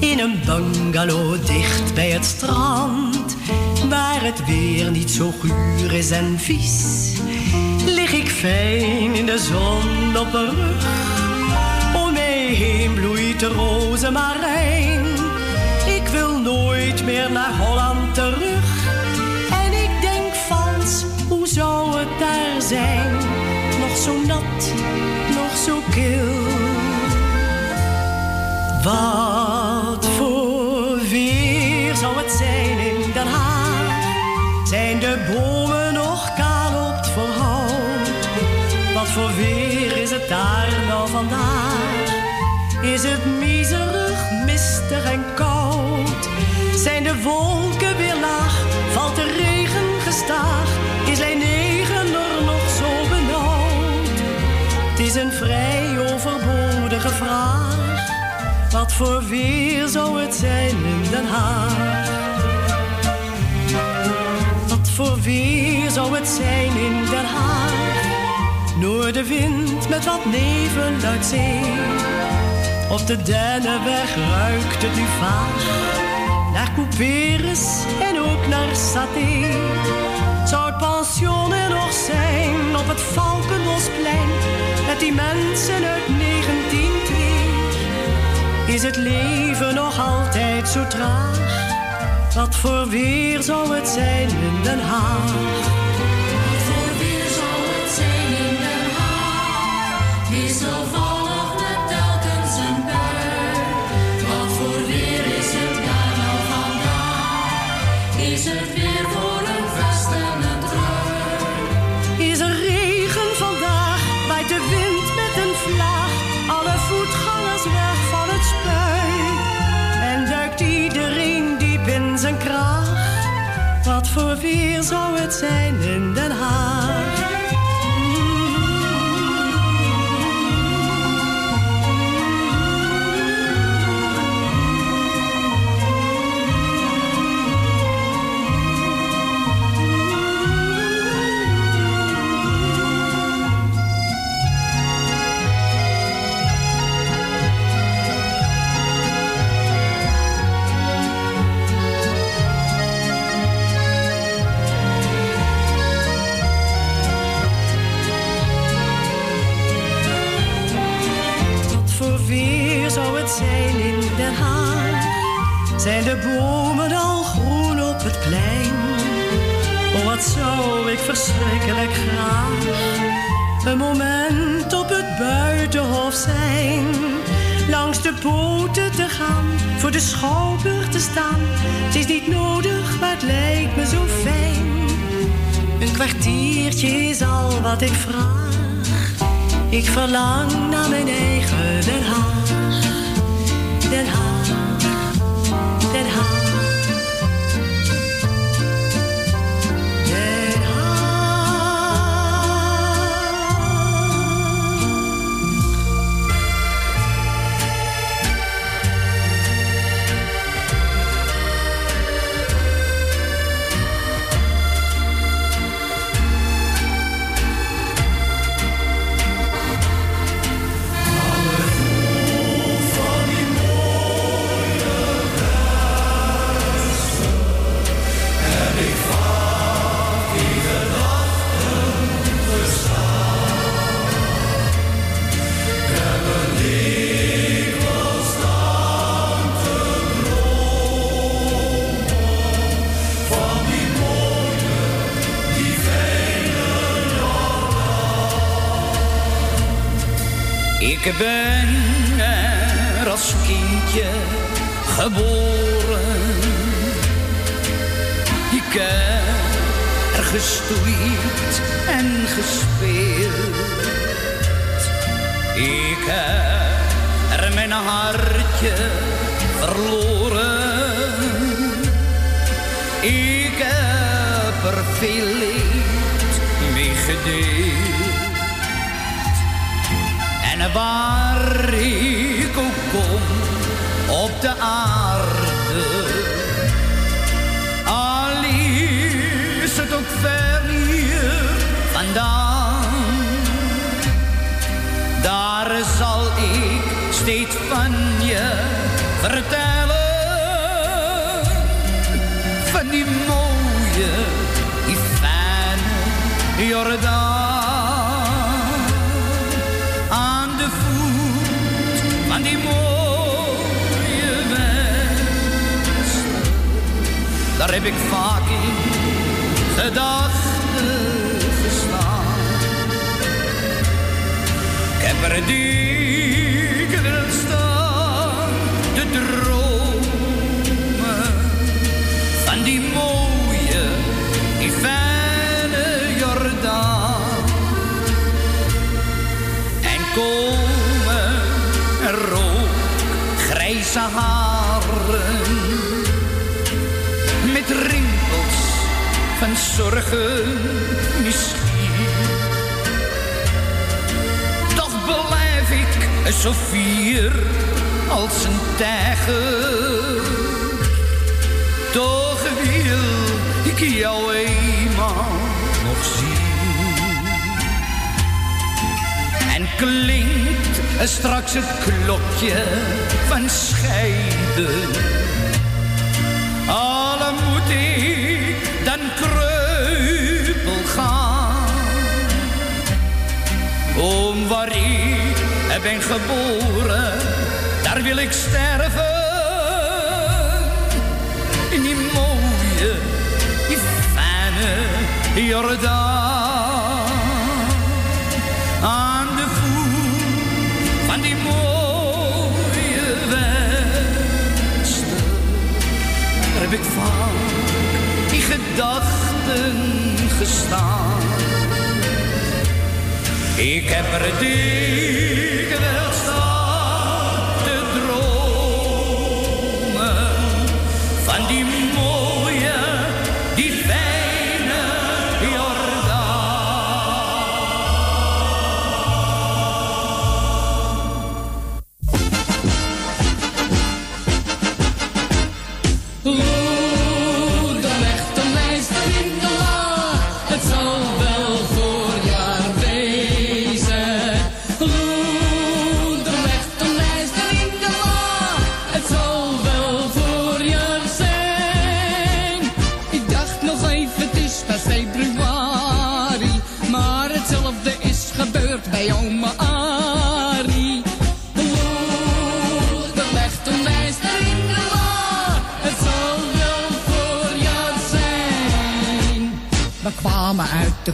in een bungalow dicht bij het strand, waar het weer niet zo guur is en vies, lig ik fijn in de zon op een rug. Om mij heen bloeit de rozemarijn. Ik wil nooit meer naar Holland terug. En ik denk vals, hoe zou het daar zijn? Zo nat, nog zo kil. Wat voor weer zou het zijn in Den Haag? Zijn de bomen nog kaal op het verhout? Wat voor weer is het daar nou vandaag? Is het miserig, mistig en koud? Zijn de wolken weer laag? Valt de Wat voor weer zou het zijn in Den Haag? Wat voor weer zou het zijn in Den Haag? Noordenwind met wat nevel uit zee. Op de Dennenweg ruikt het nu vaag naar couperus en ook naar saté. Zou het pension er nog zijn op het Valkenbosplein met die mensen uit 1902? Is het leven nog altijd zo traag? Wat voor weer zou het zijn in Den Haag? Zijn de bomen al groen op het plein? Oh, wat zou ik verschrikkelijk graag een moment op het buitenhof zijn. Langs de poten te gaan, voor de schouwburg te staan. Het is niet nodig, maar het lijkt me zo fijn. Een kwartiertje is al wat ik vraag. Ik verlang naar mijn eigen Den Haag. Den Haag, waar ik ben geboren, daar wil ik sterven. In die mooie, die fijne Jordaan. Aan de voet van die mooie westen. Daar heb ik vaak die gedachten gestaan. Ik heb er diep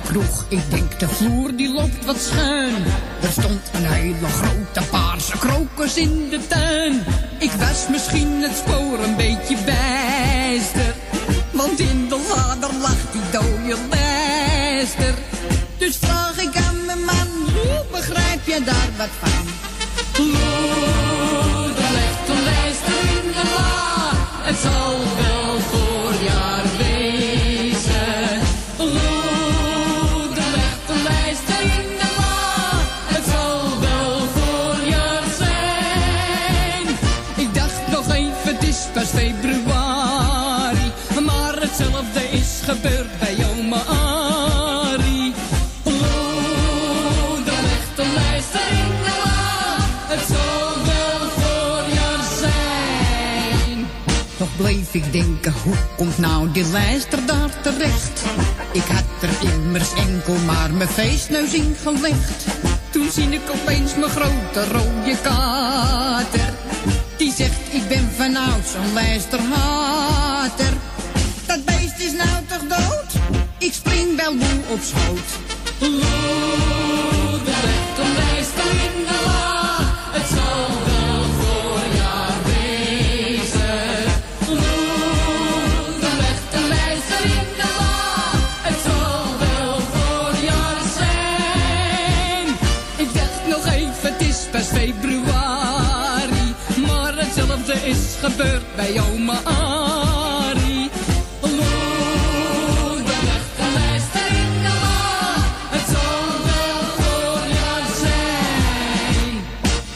kroeg, ik denk de vloer die loopt wat schuin. Er stond een hele grote paarse krokus in de tuin. Ik was misschien het spoor een beetje bijster. Want in de lader lag die dode bijster. Dus vraag ik aan mijn man, hoe begrijp je daar wat van? denken, hoe komt nou die lijster daar terecht? Ik had er immers enkel maar mijn feestneus in gelegd. Toen zie ik opeens mijn grote rode kater. Die zegt, ik ben vanouds een lijsterhater. Dat beest is nou toch dood? Ik spring wel boe op schoot. Bij oma Arie. Moeder legt de lijster in de la, het zal wel voorjaar zijn.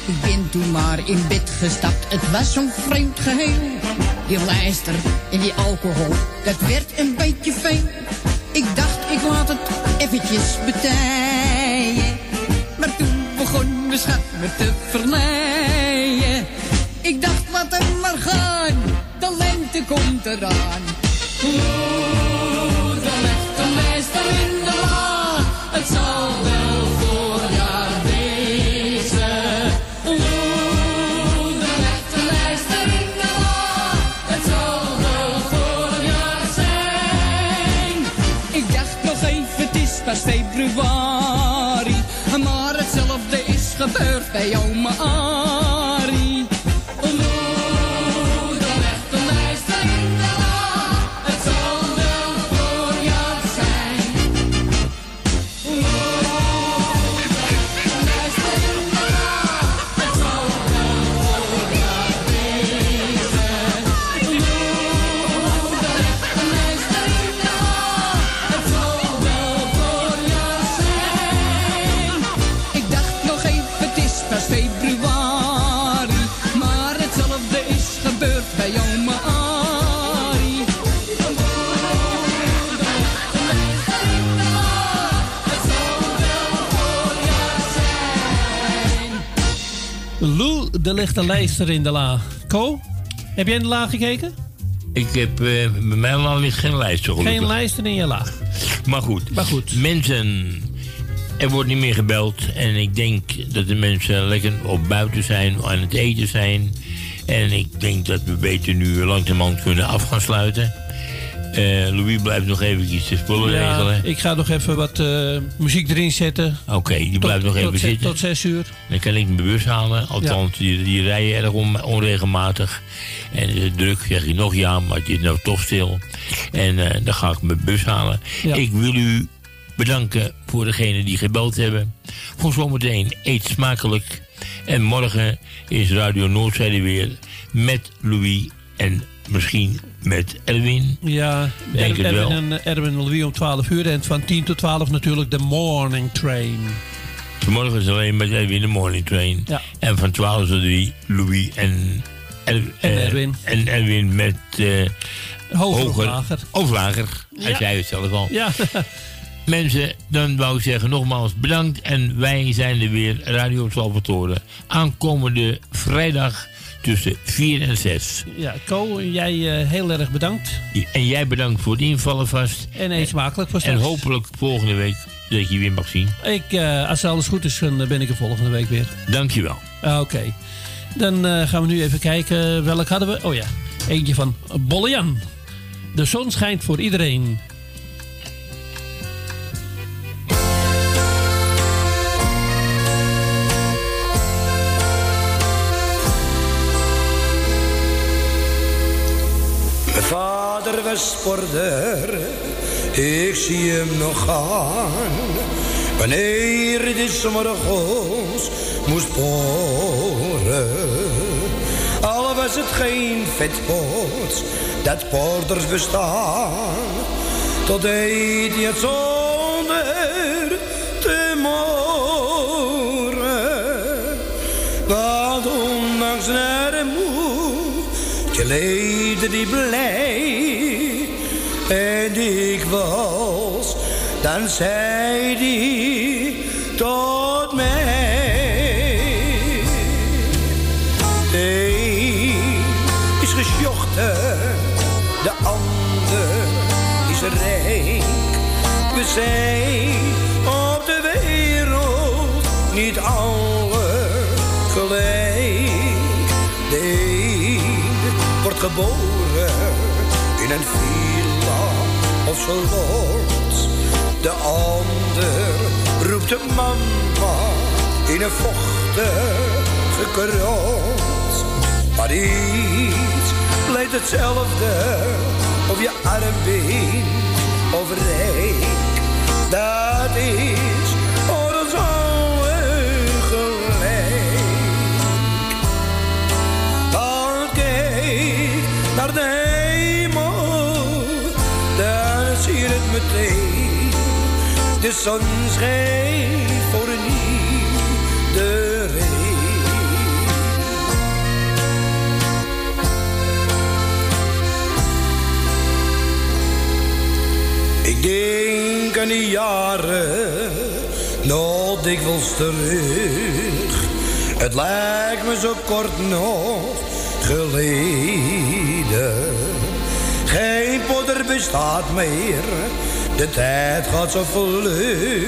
Ik ben toen maar in bed gestapt, het was zo'n vreemd geheel. Die lijster en die alcohol, dat werd een beetje veel. Ik dacht, ik laat het eventjes betijen. Maar toen begon mijn schat me te verleiden. Ik dacht, laat hem maar de lente komt eraan. Moeder legt de lijster in de la, het zal wel voorjaar wezen. Moeder legt de lijster in de la, het zal wel voorjaar zijn. Ik dacht nog even, het is pas februari. Maar hetzelfde is gebeurd bij oma Lichte lijster in de la. Co, heb jij in de la gekeken? Ik heb eh, bij mij al ligt geen lijst. zo gelukkig. Geen lijster in je la. Maar goed. maar goed. Mensen, er wordt niet meer gebeld. En ik denk dat de mensen lekker op buiten zijn, aan het eten zijn. En ik denk dat we beter nu langzamerhand kunnen af gaan sluiten. Eh, Louis blijft nog eventjes de spullen Ja, regelen. ik ga nog even wat eh, muziek erin zetten. Oké, die blijft nog even tot, zitten. Tot zes uur. Dan kan ik mijn bus halen. Althans, die, die rijden erg on- onregelmatig. En is het druk, zeg je nog ja, maar het is nou toch stil. En eh, dan ga ik mijn bus halen. Ja. Ik wil u bedanken voor degenen die gebeld hebben. Voor zometeen eet smakelijk. En morgen is Radio Noordzijde weer met Louis en misschien met Erwin. Ja, Denk Er-. Erwin en Erwin en Louis om 12 uur. En van 10 tot 12 natuurlijk de morning train. Vanmorgen is alleen met Erwin de Morning Train. Ja. En van 12 tot 3 Louis en, Er- En eh, Erwin. En Erwin met eh, Hoger of lager. Of lager. Hij Ja. zei het zelf al. Ja. Mensen, dan wou ik zeggen nogmaals bedankt. En wij zijn er weer, Radio Salvatore. Aankomende vrijdag tussen 4 en 6. Ja, Co, jij eh, heel erg bedankt. En jij bedankt voor het invallen vast. En eet smakelijk voor En straks. hopelijk volgende week dat je weer mag zien. Ik, eh, als alles goed is, dan ben ik er volgende week weer. Dankjewel. Ah, Oké. Dan eh, gaan we nu even kijken. Welk hadden we? Oh ja, eentje van Bolle Jan. De zon schijnt voor iedereen. Ik zie hem nog gaan. Wanneer de zomergons moest boren. Al was het geen vetpot, dat porters bestaan. Tot deed hij het zonder te moren. Want ondanks naar de moe, leefde die blij. En ik was, dan zei die tot mij. Eén is gesjochten, de ander is rijk. We zijn op de wereld niet alle gelijk. De een wordt geboren in een villa De ander roept de mama in een vochtige krot. Maar iets blijft hetzelfde of je arm bent of rijk. Dat is De zon schijnt voor iedereen. Ik denk aan die jaren, nog dikwijls terug. Het lijkt me zo kort nog geleden. Geen poeder bestaat meer, de tijd gaat zo vlug.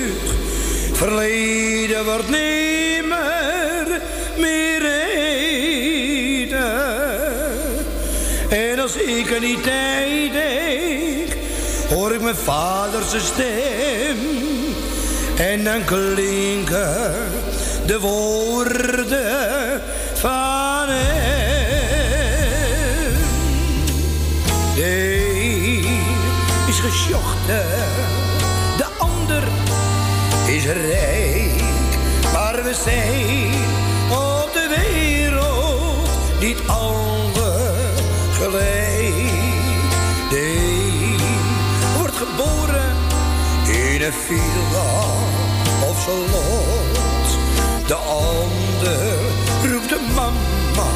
Verleden wordt niet meer, reden. En als ik aan die tijd denk, hoor ik mijn vader zijn stem. En dan klinken de woorden van hem. De ander is rijk. Maar we zijn op de wereld niet alle gelijk. De een wordt geboren in een villa of salon. De ander roept de mama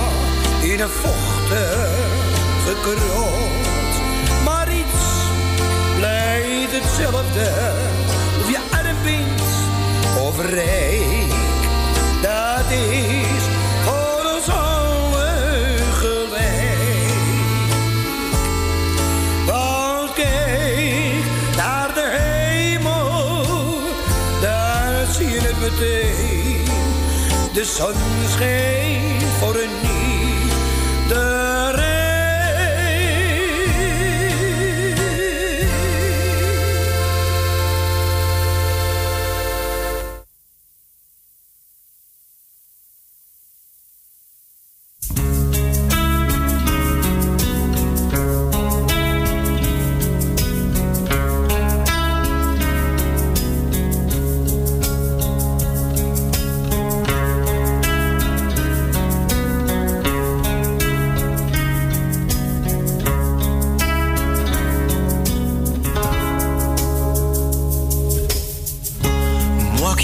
in een vochtige krot. Hetzelfde. Of je arm bent of rijk. Dat is voor ons allen gelijk. Want kijk naar de hemel, daar zie je het meteen. De zon schijnt voor een iedereen.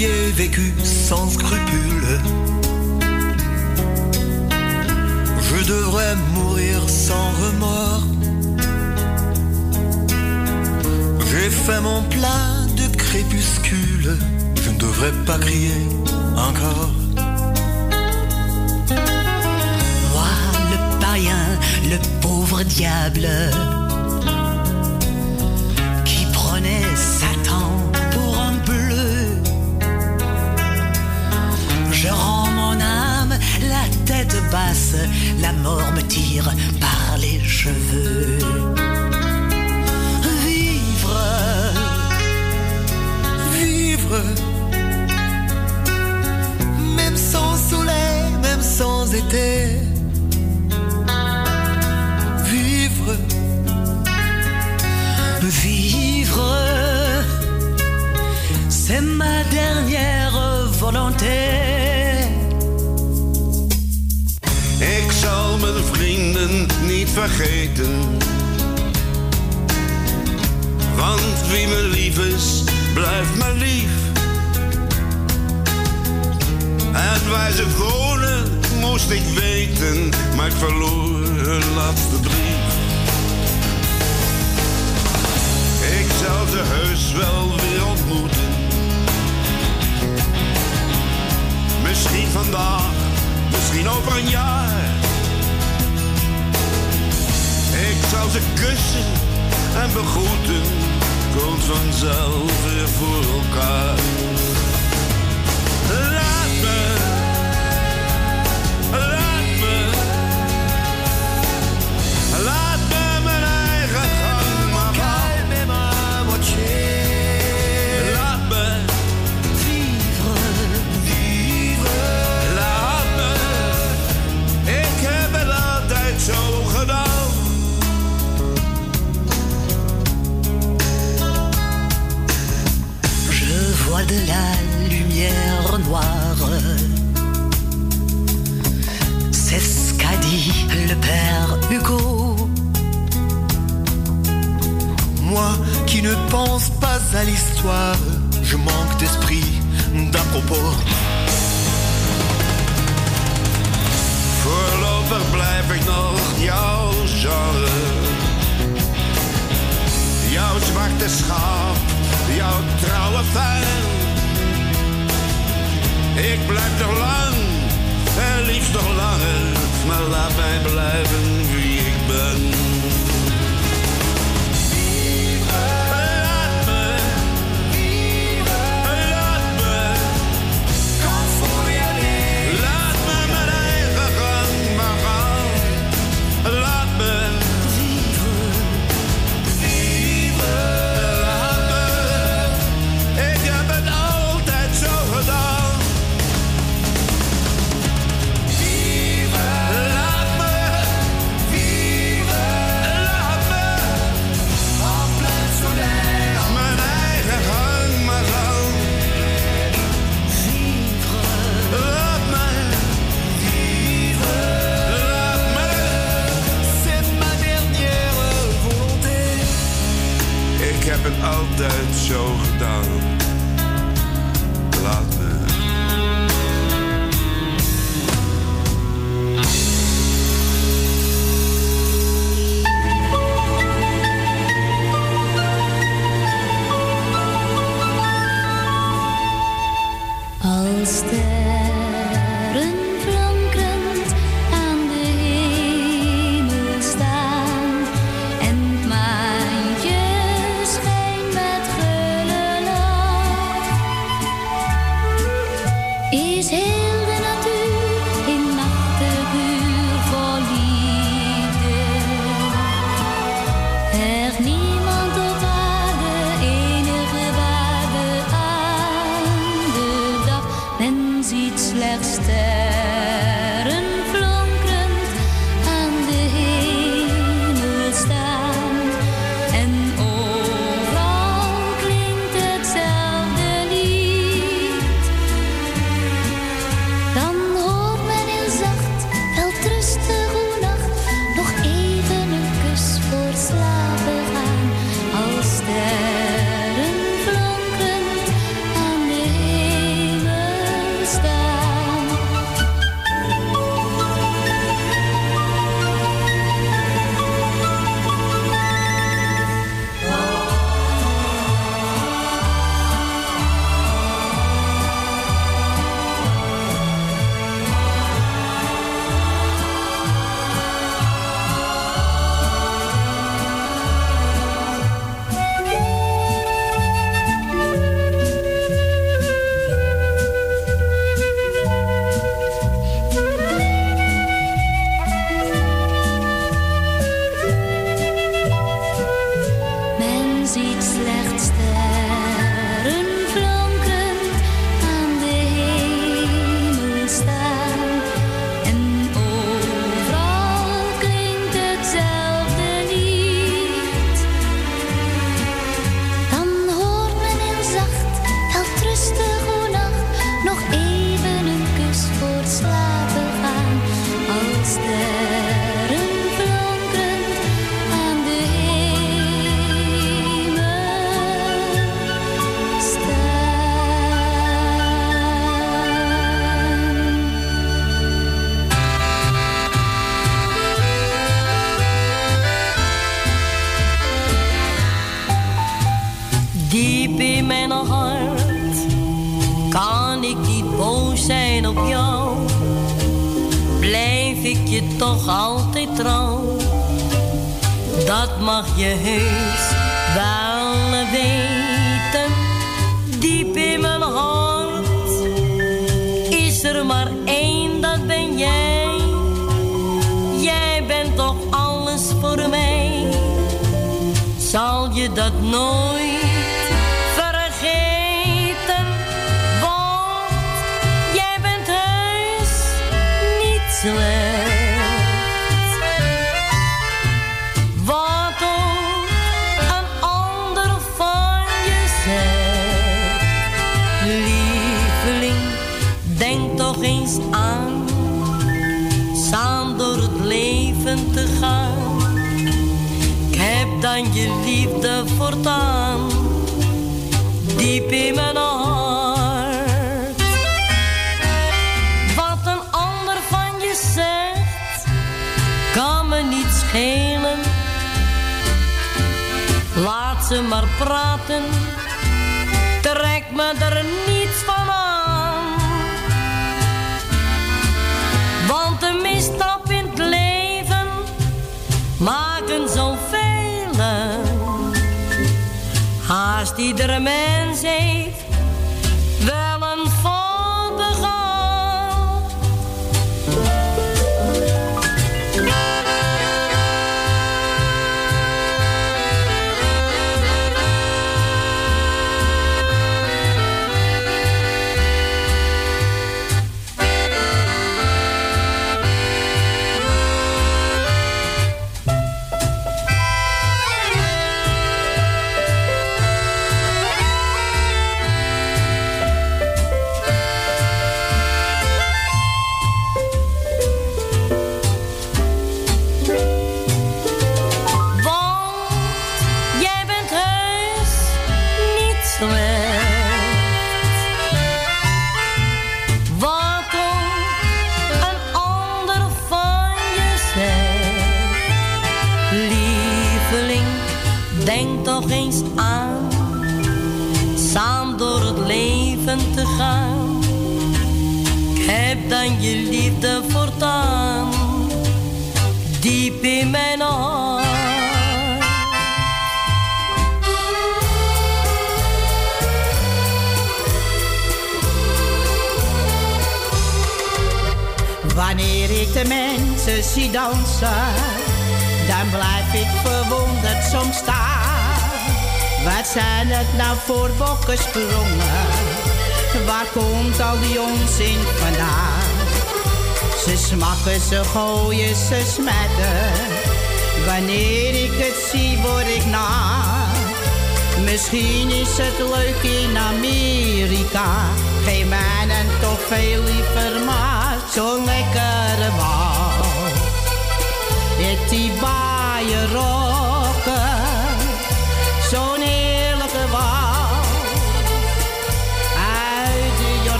Qui ai vécu sans scrupule, je devrais mourir sans remords. J'ai fait mon plein de crépuscule, je ne devrais pas crier encore. Moi, le païen, le pauvre diable, tête basse, la mort me tire par les cheveux. Vivre, Vivre, même sans soleil, même sans été. Vivre, vivre, c'est ma dernière volonté. Mijn vrienden niet vergeten. Want wie me lief is, blijft me lief. En waar ze wonen, moest ik weten, maar ik verloor hun laatste brief. Ik zal ze heus wel weer ontmoeten. Misschien vandaag, misschien over een jaar. Zal ze kussen en begroeten, komt vanzelf weer voor elkaar. à l'histoire, je manque d'esprit, d'à propos. Voorlopig blijf ik nog jouw genre. Jouw zwarte schaap, jouw trouwe fan. Ik blijf nog lang, en liefst nog langer. Maar laat mij blijven wie ik ben. that show.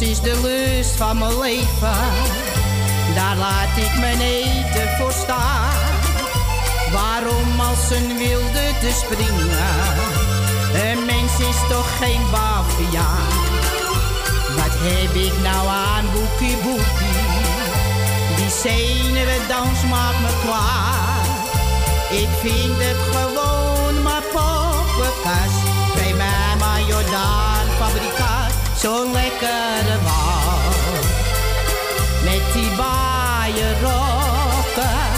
Is de lust van mijn leven, daar laat ik mijn eten voor staan. Waarom als een wilde te springen? Een mens is toch geen baviaan. Wat heb ik nou aan boekie boekie? Die zenuwendans maakt me klaar. Ik vind het gewoon maar poppenkast bij mij maar Jordaan fabriek zo'n lekkere man. Met die baaien rokken,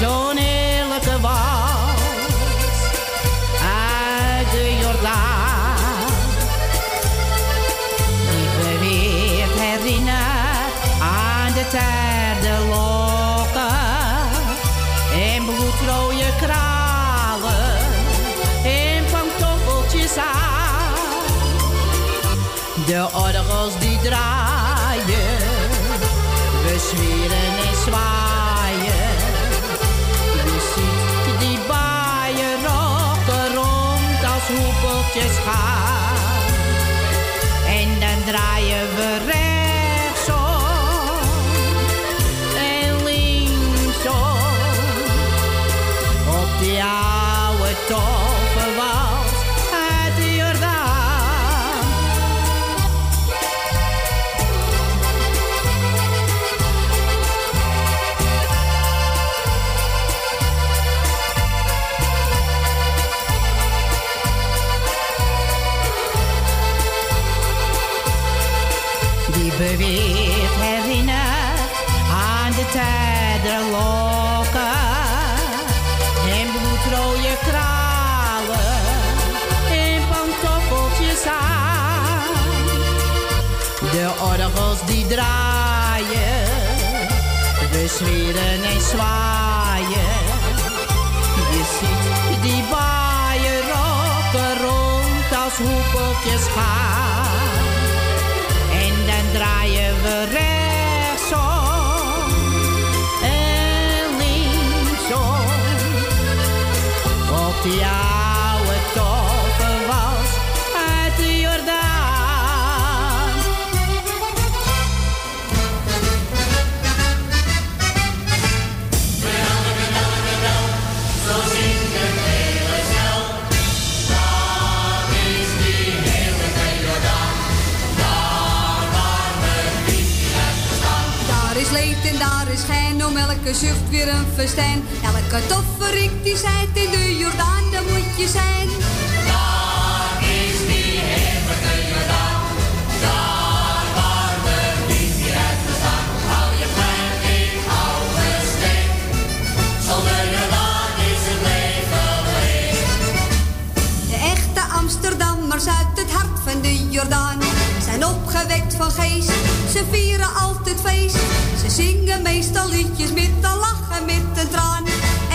zo'n heerlijke wal uit de Jordaan. Die me herinner aan de terde lokken en bloedrode kraan. De orgels die draaien, we zwieren en zwaaien. Wie ziet die baaien nog rond als hoepeltjes gaan? En dan draaien we recht. Zweren en zwaaien. Je ziet die baaien rokken rond als hoepeltjes gaan. En dan draaien we rechtsom en linksom. Op die en daar is schijn, om elke zucht weer een festijn. Elke tofferik die zijt in de Jordaan, daar moet je zijn. Daar is die heerlijke Jordaan. Daar waar mijn liefje heeft gestaan. Hou je klein, ik hou me steen. Zonder Jordaan is het leven leeg. De echte Amsterdammers uit het hart van de Jordaan zijn opgewekt van geest. Ze vieren altijd feest. Ze zingen meestal liedjes met een lach en met een traan.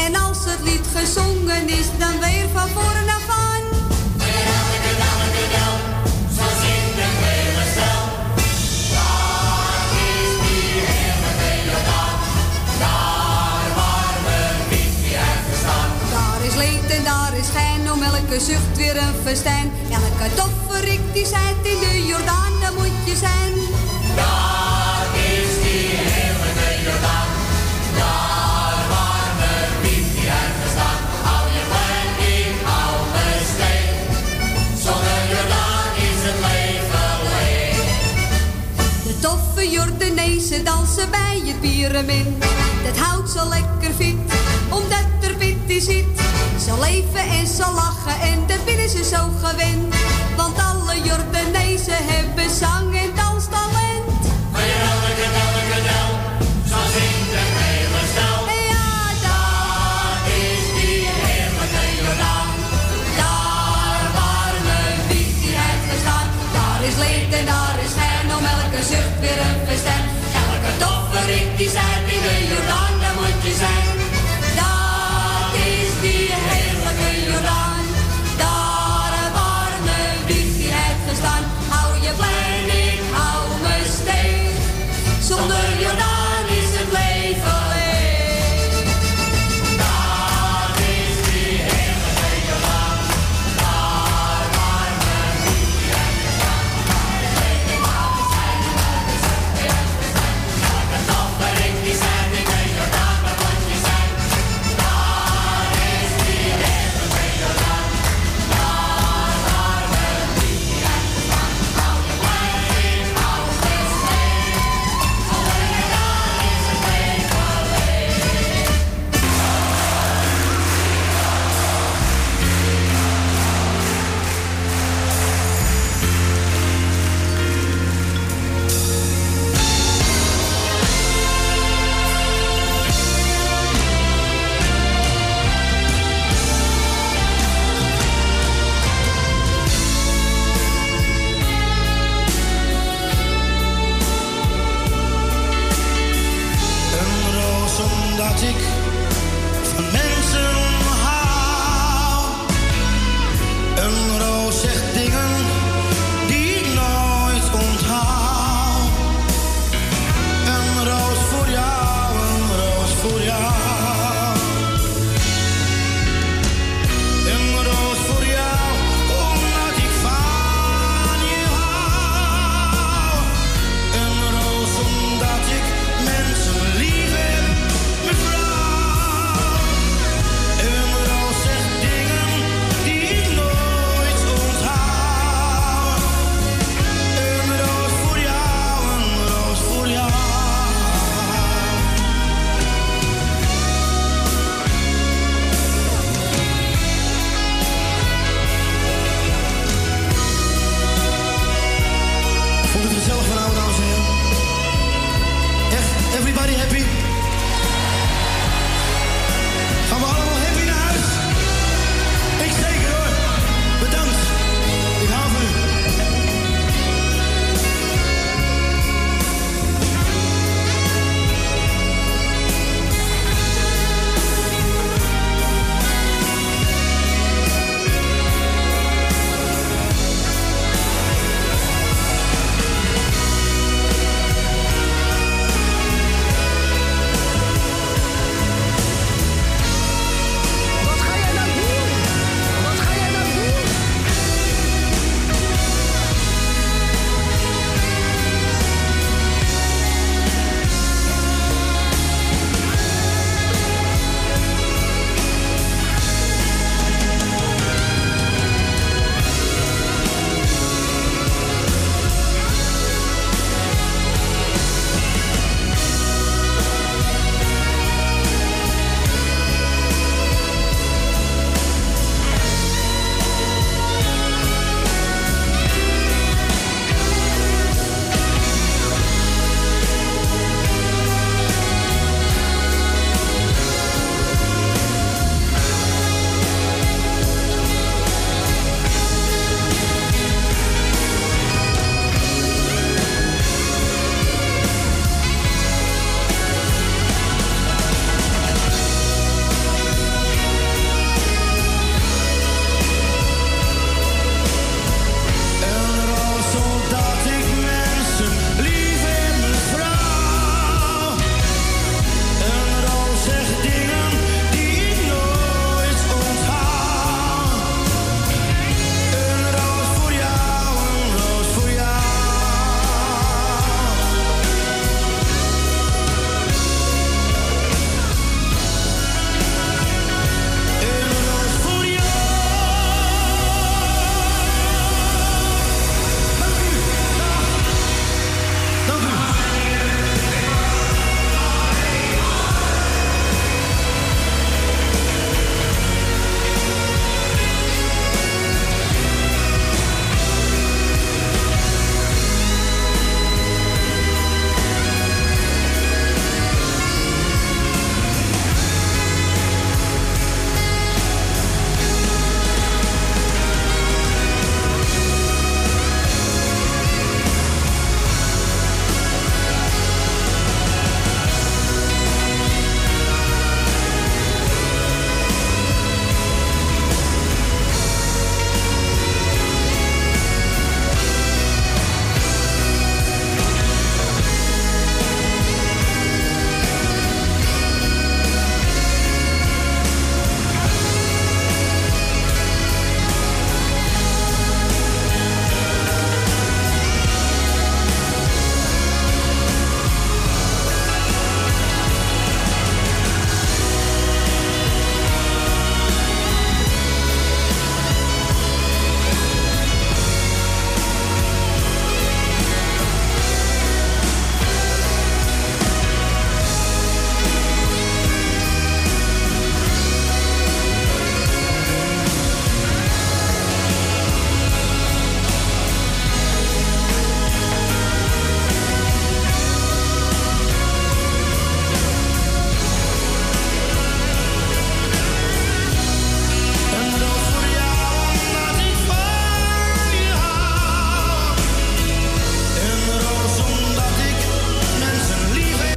En als het lied gezongen is, dan weer van voren af aan. Zo zingt het hele stel. Daar is die heerlijke Jordaan. Daar waar mijn liefje heeft gestaan. Daar is leed en daar is schijn, om elke zucht weer een festijn. Elke tofferik die zijt in de Dat houdt ze lekker fit, omdat er pit in zit. Ze leven en ze lachen en dat binnen ze zo gewend.